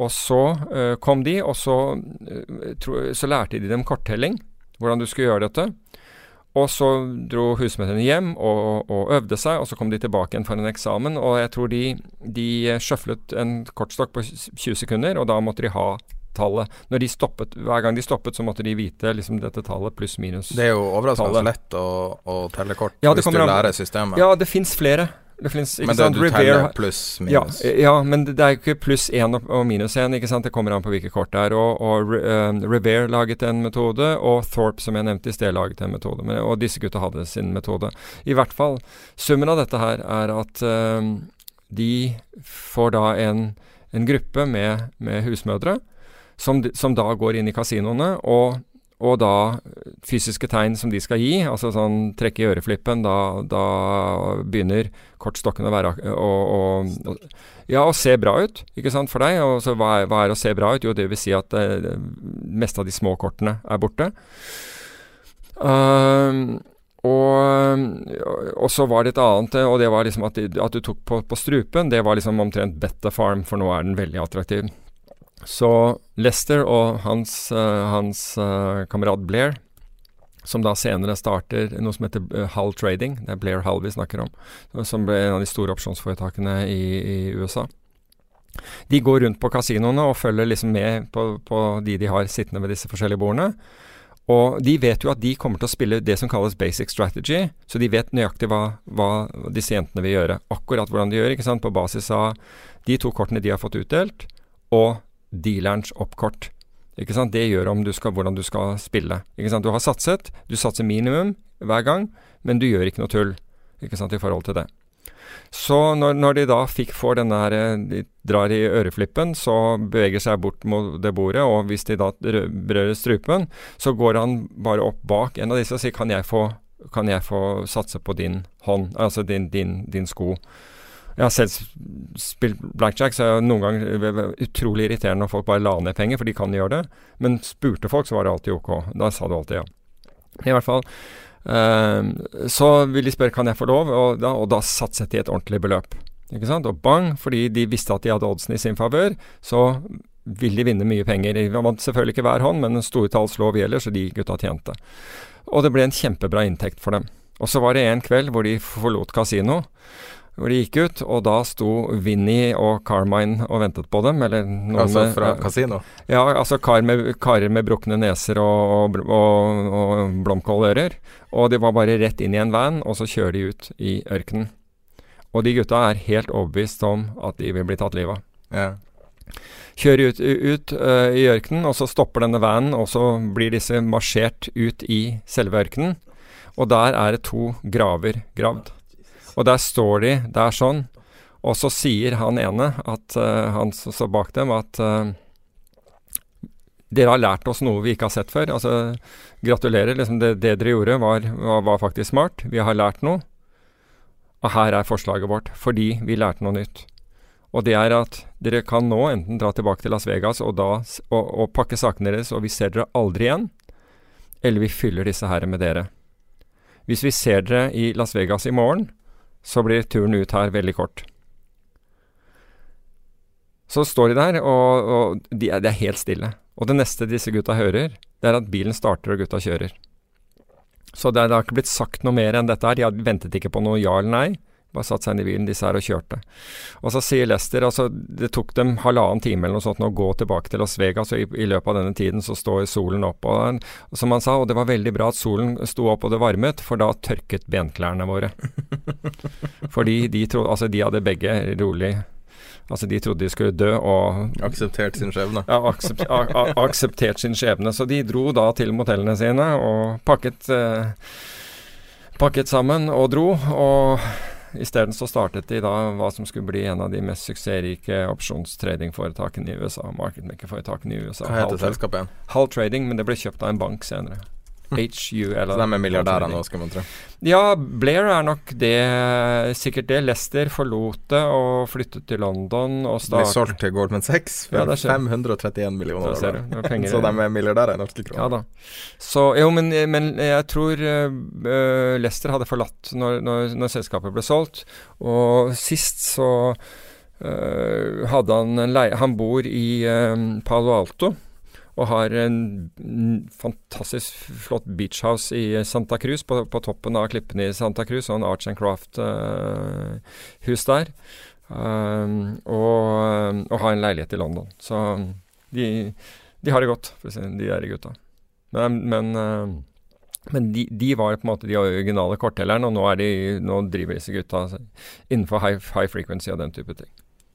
Og så uh, kom de, og så, uh, tro, så lærte de dem korttelling, hvordan du skulle gjøre dette. Og så dro husmødrene hjem og, og, øvde seg, og så kom de tilbake igjen for en eksamen. Og jeg tror de, de sjøflet en kortstokk på 20 sekunder, og da måtte de ha tallet. Når de stoppet, Hver gang de stoppet, så måtte de vite liksom, dette tallet pluss minus. Det er jo overraskende lett å, å, telle kort ja, hvis du lærer systemet. Ja, det fins flere. Det finnes, men det, du teller pluss minus? Ja, ja, men det, er ikke pluss én og, minus én. Det kommer an på hvilke kort det er. Og, og uh, Revere laget en metode, og Thorpe, som jeg nevnte i sted, laget en metode. Men, og disse gutta hadde sin metode. I hvert fall, summen av dette her er at uh, de får da en, en gruppe med, med husmødre som, som, da går inn i kasinoene og og da fysiske tegn som de skal gi, altså sånn trekke i øreflippen, da, da begynner kortstokken å være og, og, Ja, å se bra ut, ikke sant, for deg. Og så hva hva er å se bra ut? Jo, det vil si at eh, det meste av de små kortene er borte. Uh, og, og, så var det et annet, og det var liksom at, at du tok på, på, strupen. Det var liksom omtrent Betta farm, for nå er den veldig attraktiv. Så Lester og hans, uh, hans uh, kamerat Blair, som da senere starter noe som heter uh, Hull Trading, det er Blair Hull vi snakker om, som ble en av de store opsjonsforetakene i, i USA. De går rundt på kasinoene og følger liksom med på, på de de har sittende ved disse forskjellige bordene. Og de vet jo at de kommer til å spille det som kalles basic strategy, så de vet nøyaktig hva, hva disse jentene vil gjøre. Akkurat hvordan de gjør, ikke sant, på basis av de to kortene de har fått utdelt, og dealerens oppkort. Ikke sant? Det gjør om du skal, hvordan du skal spille. Ikke sant? Du har satset, du satser minimum hver gang, men du gjør ikke noe tull ikke sant, i forhold til det. Så når, når, de da fikk får denne her, de drar i øreflippen, så beveger seg bort mot det bordet, og hvis de da berører strupen, så går han bare opp bak en av disse og sier kan jeg få, kan jeg få satse på din hånd, altså din, din, din sko. Jeg har selv spilt blackjack, så jeg noen ganger utrolig irriterende når folk bare la ned penger, for de kan gjøre det. Men spurte folk, så var det alltid ok. Da sa du alltid ja. I hvert fall. Uh, så vil de spørre kan jeg få lov, og da, og da satset de et ordentlig beløp. Ikke sant? Og bang, fordi de visste at de hadde oddsen i sin favør, så vil de vinne mye penger. De vant selvfølgelig ikke hver hånd, men en stortallslov gjelder, så de gutta tjente. Og det ble en kjempebra inntekt for dem. Og så var det en kveld hvor de forlot kasino hvor de gikk ut, og da sto Vinnie og Carmine og ventet på dem. Altså fra med, kasino? Ja, altså karer med, kar med brukne neser og, og, og, og blomkålører. Og de var bare rett inn i en van, og så kjører de ut i ørkenen. Og de gutta er helt overbevist om at de vil bli tatt livet av. Ja. Kjører ut, ut uh, i ørkenen, og så stopper denne vanen, og så blir disse marsjert ut i selve ørkenen. Og der er det to graver gravd. Og der står de der sånn, og så sier han ene, at uh, han som står bak dem, at uh, dere har lært oss noe vi ikke har sett før. Altså, gratulerer. Liksom det, det, dere gjorde, var, var, var, faktisk smart. Vi har lært noe. Og her er forslaget vårt, fordi vi lærte noe nytt. Og det er at dere kan nå enten dra tilbake til Las Vegas og, da, og, og pakke sakene deres, og vi ser dere aldri igjen, eller vi fyller disse her med dere. Hvis vi ser dere i Las Vegas i morgen, så blir turen ut her veldig kort. Så står de der, og, og de er, det er helt stille. Og det neste disse gutta hører, det er at bilen starter og gutta kjører. Så det, har ikke blitt sagt noe mer enn dette her. De hadde ventet ikke på noe ja eller nei. Bare satt seg inn i bilen, disse her, og kjørte. Og så sier Lester altså det tok dem halvannen time eller noe sånt å gå tilbake til Las Vegas, og i, i løpet av denne tiden så står solen opp. Og, og, som han sa, og det var veldig bra at solen sto opp og det varmet, for da tørket benklærne våre. Fordi de, trodde altså, de hadde begge rolig Altså, de trodde de skulle dø og Akseptert sin skjebne. Ja, aksept, akseptert sin skjebne. Så de dro da til motellene sine og pakket, eh, pakket sammen og dro. Og Isteden så startet de da hva som skulle bli en av de mest suksessrike opsjonstradingforetakene i USA. Marketmaker-foretakene i USA. Hva heter selskapet igjen? Hull Trading, men det ble kjøpt av en bank senere. HUL. Så de er milliardærer nå, skal man tro. Ja, Blair er nok det. Sikkert det. Leicester forlot det og flyttet til London og Ble solgt til Goldman Sachs for ja, 531 millioner dollar. Så de er milliardærer i norske Ja kroner. da. Så, jo, men, men jeg tror uh, Leicester hadde forlatt når, når, når selskapet ble solgt. Og sist så øh, hadde han en leie Han bor i øh, Palo Alto og har en fantastisk flott beachhouse i Santa Cruz, på, på toppen av klippene i Santa Cruz, og en Arts and Craft-hus der. Um, og, og har en leilighet i London. Så de, de har det godt, de der gutta. Men, men, uh, men de, de var på en måte de originale korttellerne, og nå, de, nå driver disse gutta innenfor high, high frequency og den type ting.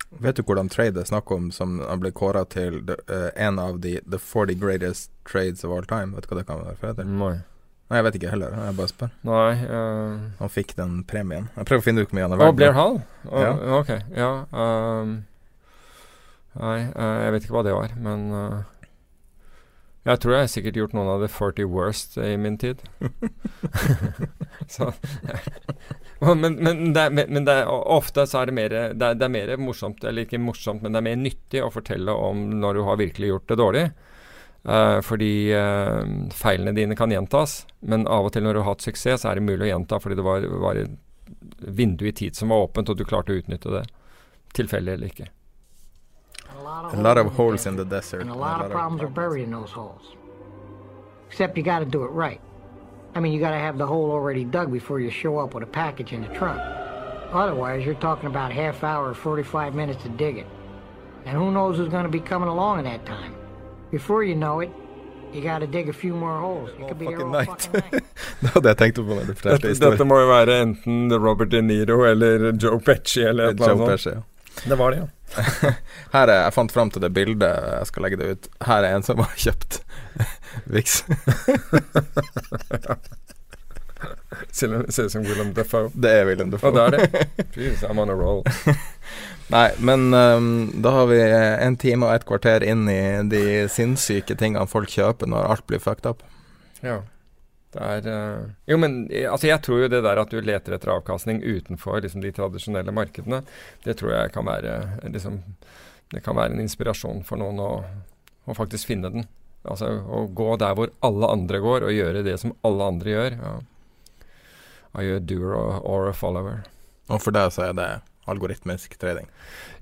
Vet du hvordan trade er snakk om som han ble kåra til the, uh, en av de the 40 greatest trades of all time? Vet du hva det kan være? for det? Nei. Nei, jeg vet ikke heller. Jeg bare spør. Nei uh... Han fikk den premien. Jeg prøver å finne ut hvor mye han er Å, Oh, Blair Hall? Oh, Ja. Ok, ja. Um, nei, uh, jeg vet ikke hva det var, men jeg tror jeg har sikkert gjort noen av the 40 worst i min tid. så, men, men, det er, men, det er, ofte så er det mer det er, det er mer morsomt, eller ikke morsomt, men det er mer nyttig å fortelle om når du har virkelig gjort det dårlig. Uh, fordi uh, feilene dine kan gjentas, men av og til når du har hatt suksess, så er det mulig å gjenta fordi det var, var et vindu i tid som var åpent, og du klarte å utnytte det. Tilfeldig eller ikke. A lot of holes in the desert. And a lot of problems are buried in those holes. Except you got to do it right. I mean, you got to have the hole already dug before you show up with a package in the trunk. Otherwise, you're talking about half hour, 45 minutes to dig it. And who knows who's going to be coming along in that time. Before you know it, you got to dig a few more holes. It oh, could be here fucking all night. fucking night. Det var det jeg tenkte på når du fortalte historien. dette må jo være enten Robert De Niro eller Joe Pesci eller et eller Joe annet sånt. Pesci, ja. Det var det, ja. Her er, Jeg fant fram til det bildet, jeg skal legge det ut. Her er en som har kjøpt Vix. Ser ut som Willem Dafoe. Det er William Defoe. Og det er det. Jeez, I'm on a roll. Nei, men um, da har vi en time og et kvarter inn i de sinnssyke tingene folk kjøper når alt blir fucked up. Ja. Er eh, Jo, men eh, altså, jeg tror jo det der at du leter etter avkastning utenfor liksom, de tradisjonelle markedene, det tror jeg kan være eh, liksom Det kan være en inspirasjon for noen å, å faktisk finne den. Altså å gå der hvor alle andre går, og gjøre det som alle andre gjør. Ja. You a doer or a follower? Og for deg så er det algoritmisk trading.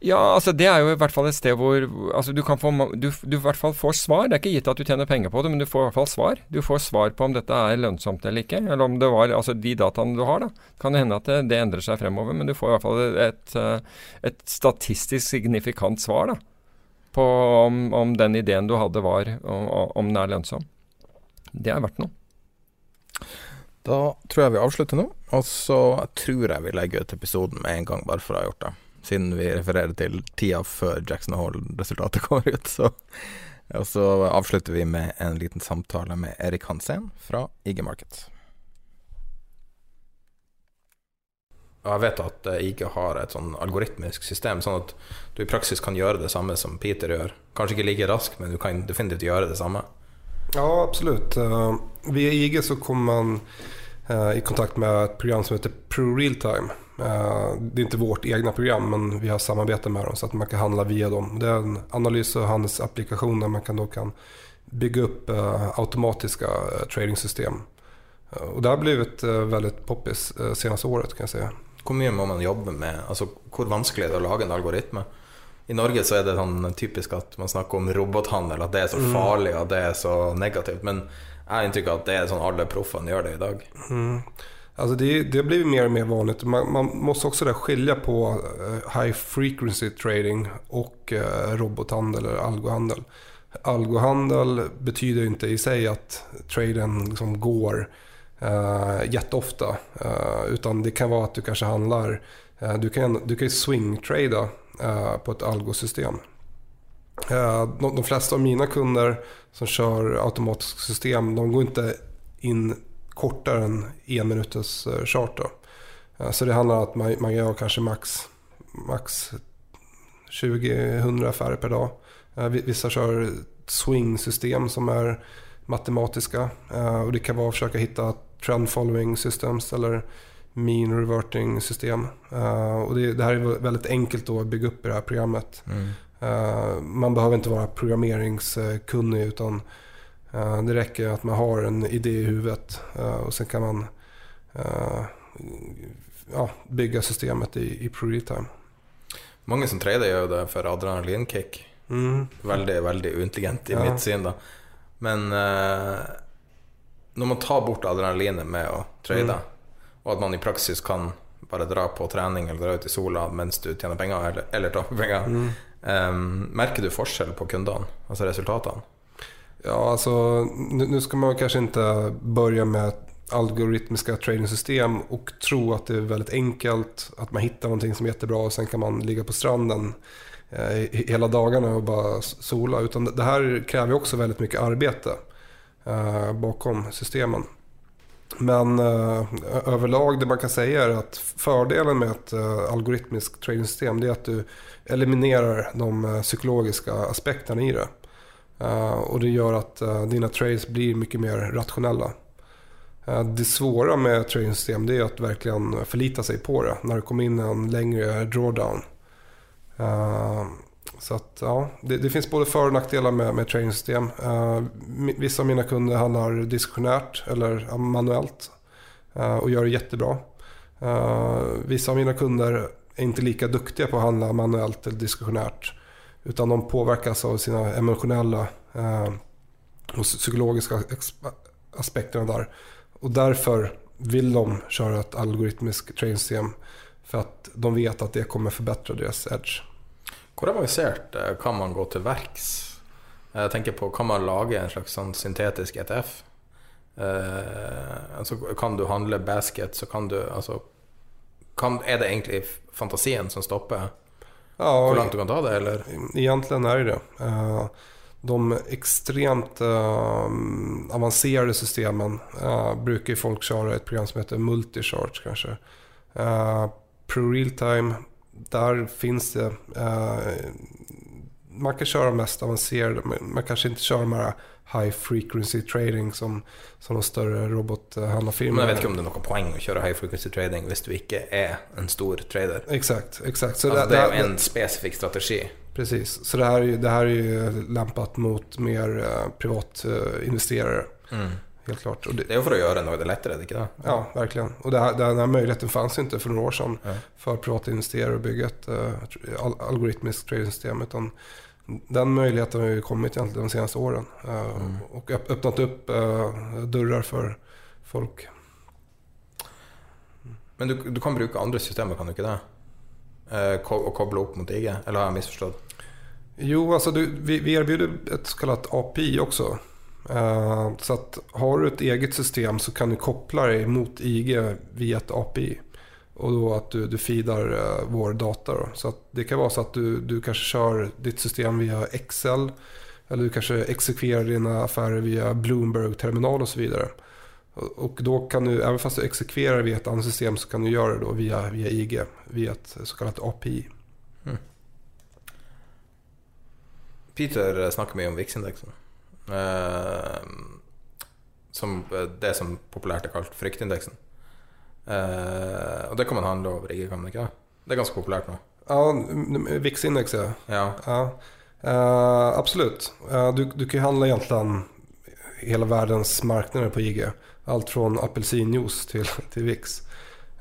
Ja, altså det er jo i hvert fall et sted hvor altså du kan få du, du i hvert fall får svar. Det er ikke gitt at du tjener penger på det, men du får i hvert fall svar. Du får svar på om dette er lønnsomt eller ikke. Eller om det var altså de dataene du har, da. Kan det hende at det, det endrer seg fremover, men du får i hvert fall et, eh, et statistisk signifikant svar da. På om, om den ideen du hadde var om, om den er lønnsom. Det er verdt noe. Da tror jeg vi avslutter nå, og så tror jeg vi legger ut episoden med en gang, bare for å ha gjort det. Siden vi refererer til tida før Jackson Hall-resultatet kommer ut. Så. Og så avslutter vi med en liten samtale med Erik Hansen fra IG Markets. Jeg vet at eh, IG har et sånn algoritmisk system, sånn at du i praksis kan gjøre det samme som Peter gjør. Kanskje ikke like raskt, men du kan definitivt gjøre det samme. Ja, absolut. Uh, via IG så kommer man uh, i kontakt med ett program som heter Pro Realtime. Uh, det är inte vårt egna program men vi har samarbete med dem så att man kan handla via dem. Det är en analys och handelsapplikation där man kan då kan bygga upp eh, automatiska tradingsystem. Eh, och det har blivit eh, väldigt poppis uh, senaste året kan jag säga. Hvor mye må man jobbe med? Altså, hvor vanskelig er det å lage en algoritme? I Norge så er det sånn typisk at man snakker om robothandel, at det er så farlig at det er så negativt. Men jeg har inntrykk av at det er sånn alle proffene gjør det i dag. Mm. Alltså det, det blivit mer och mer vanligt. Man, man måste också där skilja på eh, high frequency trading och eh, robothandel eller algohandel. Algohandel betyder inte i sig att traden liksom går jätteofta. Uh, utan det kan vara att du kanske handlar, uh, du kan, du kan swing-trada på ett algosystem. Eh, de, de flesta av mina kunder som kör automatiska system, de går inte in kortare än en minuters charter. Eh, Så det handlar om att man, man gör kanske max, max 20-100 affärer per dag. Eh, vi- Vissa kör swing-system som är matematiska. Eh, och det kan vara att försöka hitta trend following systems eller mean reverting system. Uh, och det, det, här är väldigt enkelt att bygga upp i det här programmet. Mm. Uh, man behöver inte vara programmeringskunnig utan uh, det räcker att man har en idé i huvudet och sen kan man ja, bygga systemet i, i ProRealtime. Mange som trader gjør det for adrenalinkick. Mm. Veldig, veldig uintelligent i ja. mitt syn, da. Men når man tar bort adrenalinet med å trade, mm og at man i praksis kan bare dra på trening eller dra ut i sola mens du tjener penger, eller, eller taper penger. Mm. Um, merker du forskjell på kundene, altså resultatene? Ja, alltså nu ska man kanske inte börja med algoritmiska tradingsystem och tro att det är väldigt enkelt, att man hittar någonting som är jättebra och sen kan man ligga på stranden eh, hela dagarna och bara sola. Utan det här kräver också väldigt mycket arbete eh, bakom systemen. Men uh, överlag det man kan säga är att fördelen med ett uh, algoritmiskt tradingsystem är att du eliminerar de uh, psykologiska aspekterna i det. Uh, och det gör att uh, dina trades blir mycket mer rationella. Uh, det svåra med tradingsystem är att verkligen förlita sig på det när det kommer in en längre drawdown. Så att, ja, det, det, finns både för och nackdelar med, med trainingsystem. Uh, vissa av mina kunder handlar diskussionärt eller manuellt uh, och gör det jättebra. Uh, vissa av mina kunder är inte lika duktiga på att handla manuellt eller diskussionärt Utan de påverkas av sina emotionella och psykologiska aspekterna där. Och därför vill de köra ett algoritmiskt trainingsystem För att de vet att det kommer förbättra deras edge. Hvor avansert eh, kan man gå til verks? Jeg tenker på, Kan man lage en slags sånn syntetisk ETF? Eh, altså, kan du handle basket, så kan du altså, kan, Er det egentlig fantasien som stopper ja, hvor langt du kan ta det, eller? Egentlig er det det. Eh, de ekstremt uh, avanserte systemene uh, bruker folk kjøre et program som heter Multicharge kanskje. Uh, Pro Realtime där finns det... Eh, man kan köra mest avancerade, men man kanske inte kör de här high frequency trading som, som de større robothandlarfirmorna. Men jag vet ikke om det er noe poeng å kjøre high frequency trading hvis du ikke er en stor trader. Exakt, exakt. Så altså, det, det, är en spesifikk strategi. Precis, så det her, det her er jo lempet mot mer uh, privatinvesterare. Uh, mm. Helt klart. Det, det, är för att göra något lättare, inte det? Ja, verkligen. Och det här, den här möjligheten fanns inte för några år sedan ja. för privata investerare att bygga ett uh, algoritmiskt tradingsystem. Utan den möjligheten har ju kommit egentligen de senaste åren. Uh, mm. Och öppnat upp uh, dörrar för folk. Men du, du kan bruke andre systemer, kan du ikke det? Eh, og koble opp mot IG, eller har jeg misforstått? Jo, altså du, vi, vi erbjuder ett så kallat API också. Eh, så att har du ett eget system så kan du koppla dig mot IG via ett API. Och då att du, du feedar uh, vår data. Då. Så det kan vara så att du, du kanske kör ditt system via Excel. Eller du kanske exekverar dina affärer via Bloomberg-terminal och så vidare. Och då kan du, även fast du exekverar via ett annat system så kan du göra det då via, via IG, via ett så kallat API. Mm. Peter snackar mycket om VIX-indexen. Eh, som det som populært er kalt fryktindeksen. Eh, og det kan man handle over IG, kan man ikke? Det er ganske populært nå. Ja, VIX-index ja. ja. Uh, absolut. Uh, du, du kan handla egentligen hela världens marknader på IG. Allt från apelsinjuice till, till VIX.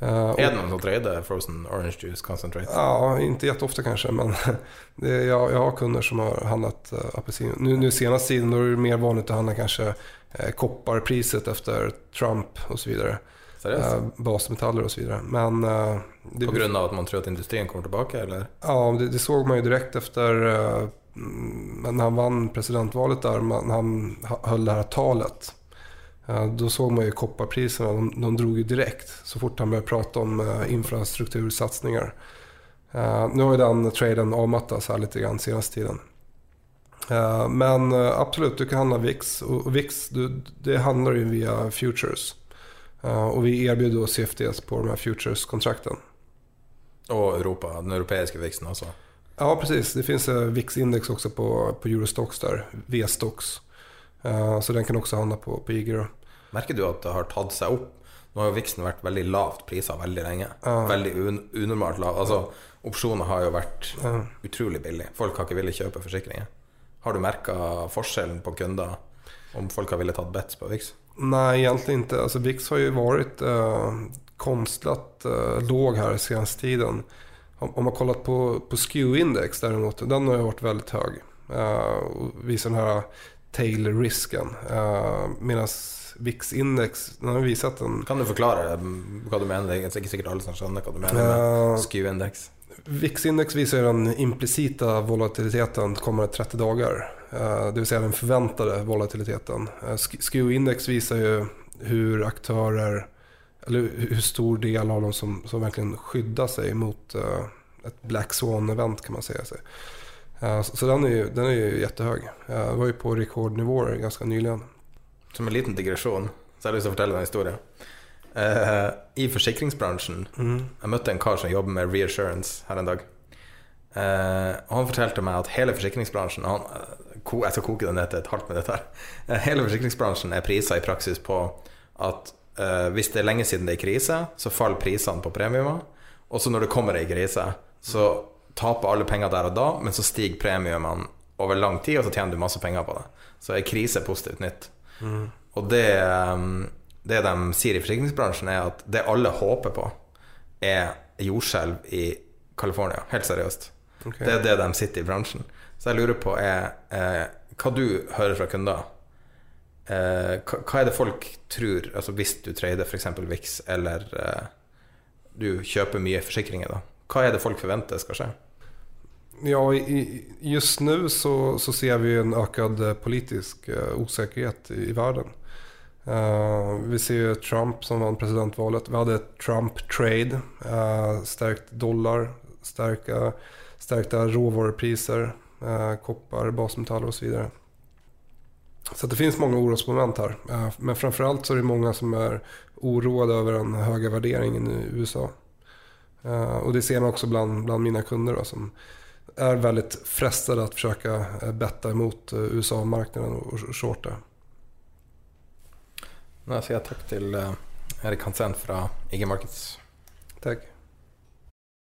Uh, är det någon som tradar frozen orange juice concentrate? Ja, inte jätteofta kanske. Men det är, jag, jag har kunder som har handlat uh, apelsin. Nu, nu senaste tiden då är det mer vanligt att handla kanske uh, kopparpriset efter Trump och så vidare. Uh, basmetaller och så vidare. Men, uh, det, På grund av att man tror att industrin kommer tillbaka eller? Ja, det, det såg man ju direkt efter uh, när han vann presidentvalet där. När han höll det här talet. Då såg man ju kopparpriserna, de, de drog ju direkt så fort han började prata om uh, infrastruktursatsningar. Uh, nu har ju den traden avmattats här lite grann senaste tiden. Uh, men absolut, du kan handla VIX. Och VIX, du, det handlar ju via futures. och vi erbjuder då CFDs på de här futures-kontrakten. Och Europa, den europeiska VIXen alltså? Ja, precis. Det finns VIX-index också på, på Eurostox där, V-Stox. Eh, så den kan også havne på, på Eager. Merker du at det har tatt seg opp? Nå har jo viksen vært veldig lavt prisa veldig lenge. Uh, Veldig un unormalt lav. Altså, opsjoner har jo vært uh, utrolig billig. Folk har ikke villet kjøpe forsikringer. Har du merka forskjellen på kunder om folk har villet tatt bets på Vix? Nei, egentlig ikke. Alltså VIX har jo vært uh, konstlat uh, låg her siden tiden. Om, om man kollat på, på SKU-index derimot, den har jo vært veldig høy. Uh, visar den här tail-risken. Uh, Medan VIX-index, den har visat en... Kan du forklare mm, hva du mener? Det er ikke sikkert alle som skjønner hva du mener med med SKU-indeks. VIX-index viser den implicita volatiliteten kommande 30 dager. Uh, Det vil säga den forventede volatiliteten. Uh, Sk- SKEW-index viser ju hur aktörer, eller hur stor del av dem som, som verkligen skyddar sig mot uh, ett Black Swan-event kan man säga. Så den är ju, den är ju jättehög. Jag var ju på rekordnivåer ganska nyligen. Som en liten digresjon, så har jeg lyst til å fortelle en historie. Eh, I forsikringsbransjen Mm. Jeg møtte en kar som jobber med reassurance her en dag. Uh, og han fortalte meg at hele forsikringsbransjen han, eh, ko, Jeg skal koke det ned til et halvt minutt her. Uh, hele forsikringsbransjen er prisa i praksis på at hvis det er lenge siden det er krise, så faller prisene på premiumer. Og så når det kommer ei krise, så taper alle penger der og da, men så stiger premiene over lang tid, og så tjener du masse penger på det. Så ei krise er positivt nytt. Og det, um, det de sier i forsikringsbransjen, er at det alle håper på, er jordskjelv i California. Helt seriøst. Okay. Det er det de sitter i bransjen. Så jeg lurer på er eh, hva du hører fra kunder. Eh, hva, hva er det folk tror, altså hvis du trader f.eks. VIX, eller eh, du kjøper mye forsikringer, da. Hva er det folk forventer skal skje? Ja, just nu så, så ser vi en ökad eh, politisk eh, osäkerhet i, i världen. Eh, vi ser ju Trump som vann presidentvalet. Vi hade ett Trump-trade, uh, stärkt dollar, stärka, stärkta råvarupriser, uh, koppar, basmetaller och så vidare. Så det finns många orosmoment här. Men framförallt så är det många som är oroade över den höga värderingen i USA. Eh, och det ser man också bland, bland mina kunder då, som är väldigt frestade att försöka eh, betta emot eh, USA-marknaden och och shorta. Da sier jeg takk til Erik Hansen fra IG Markets. Tack.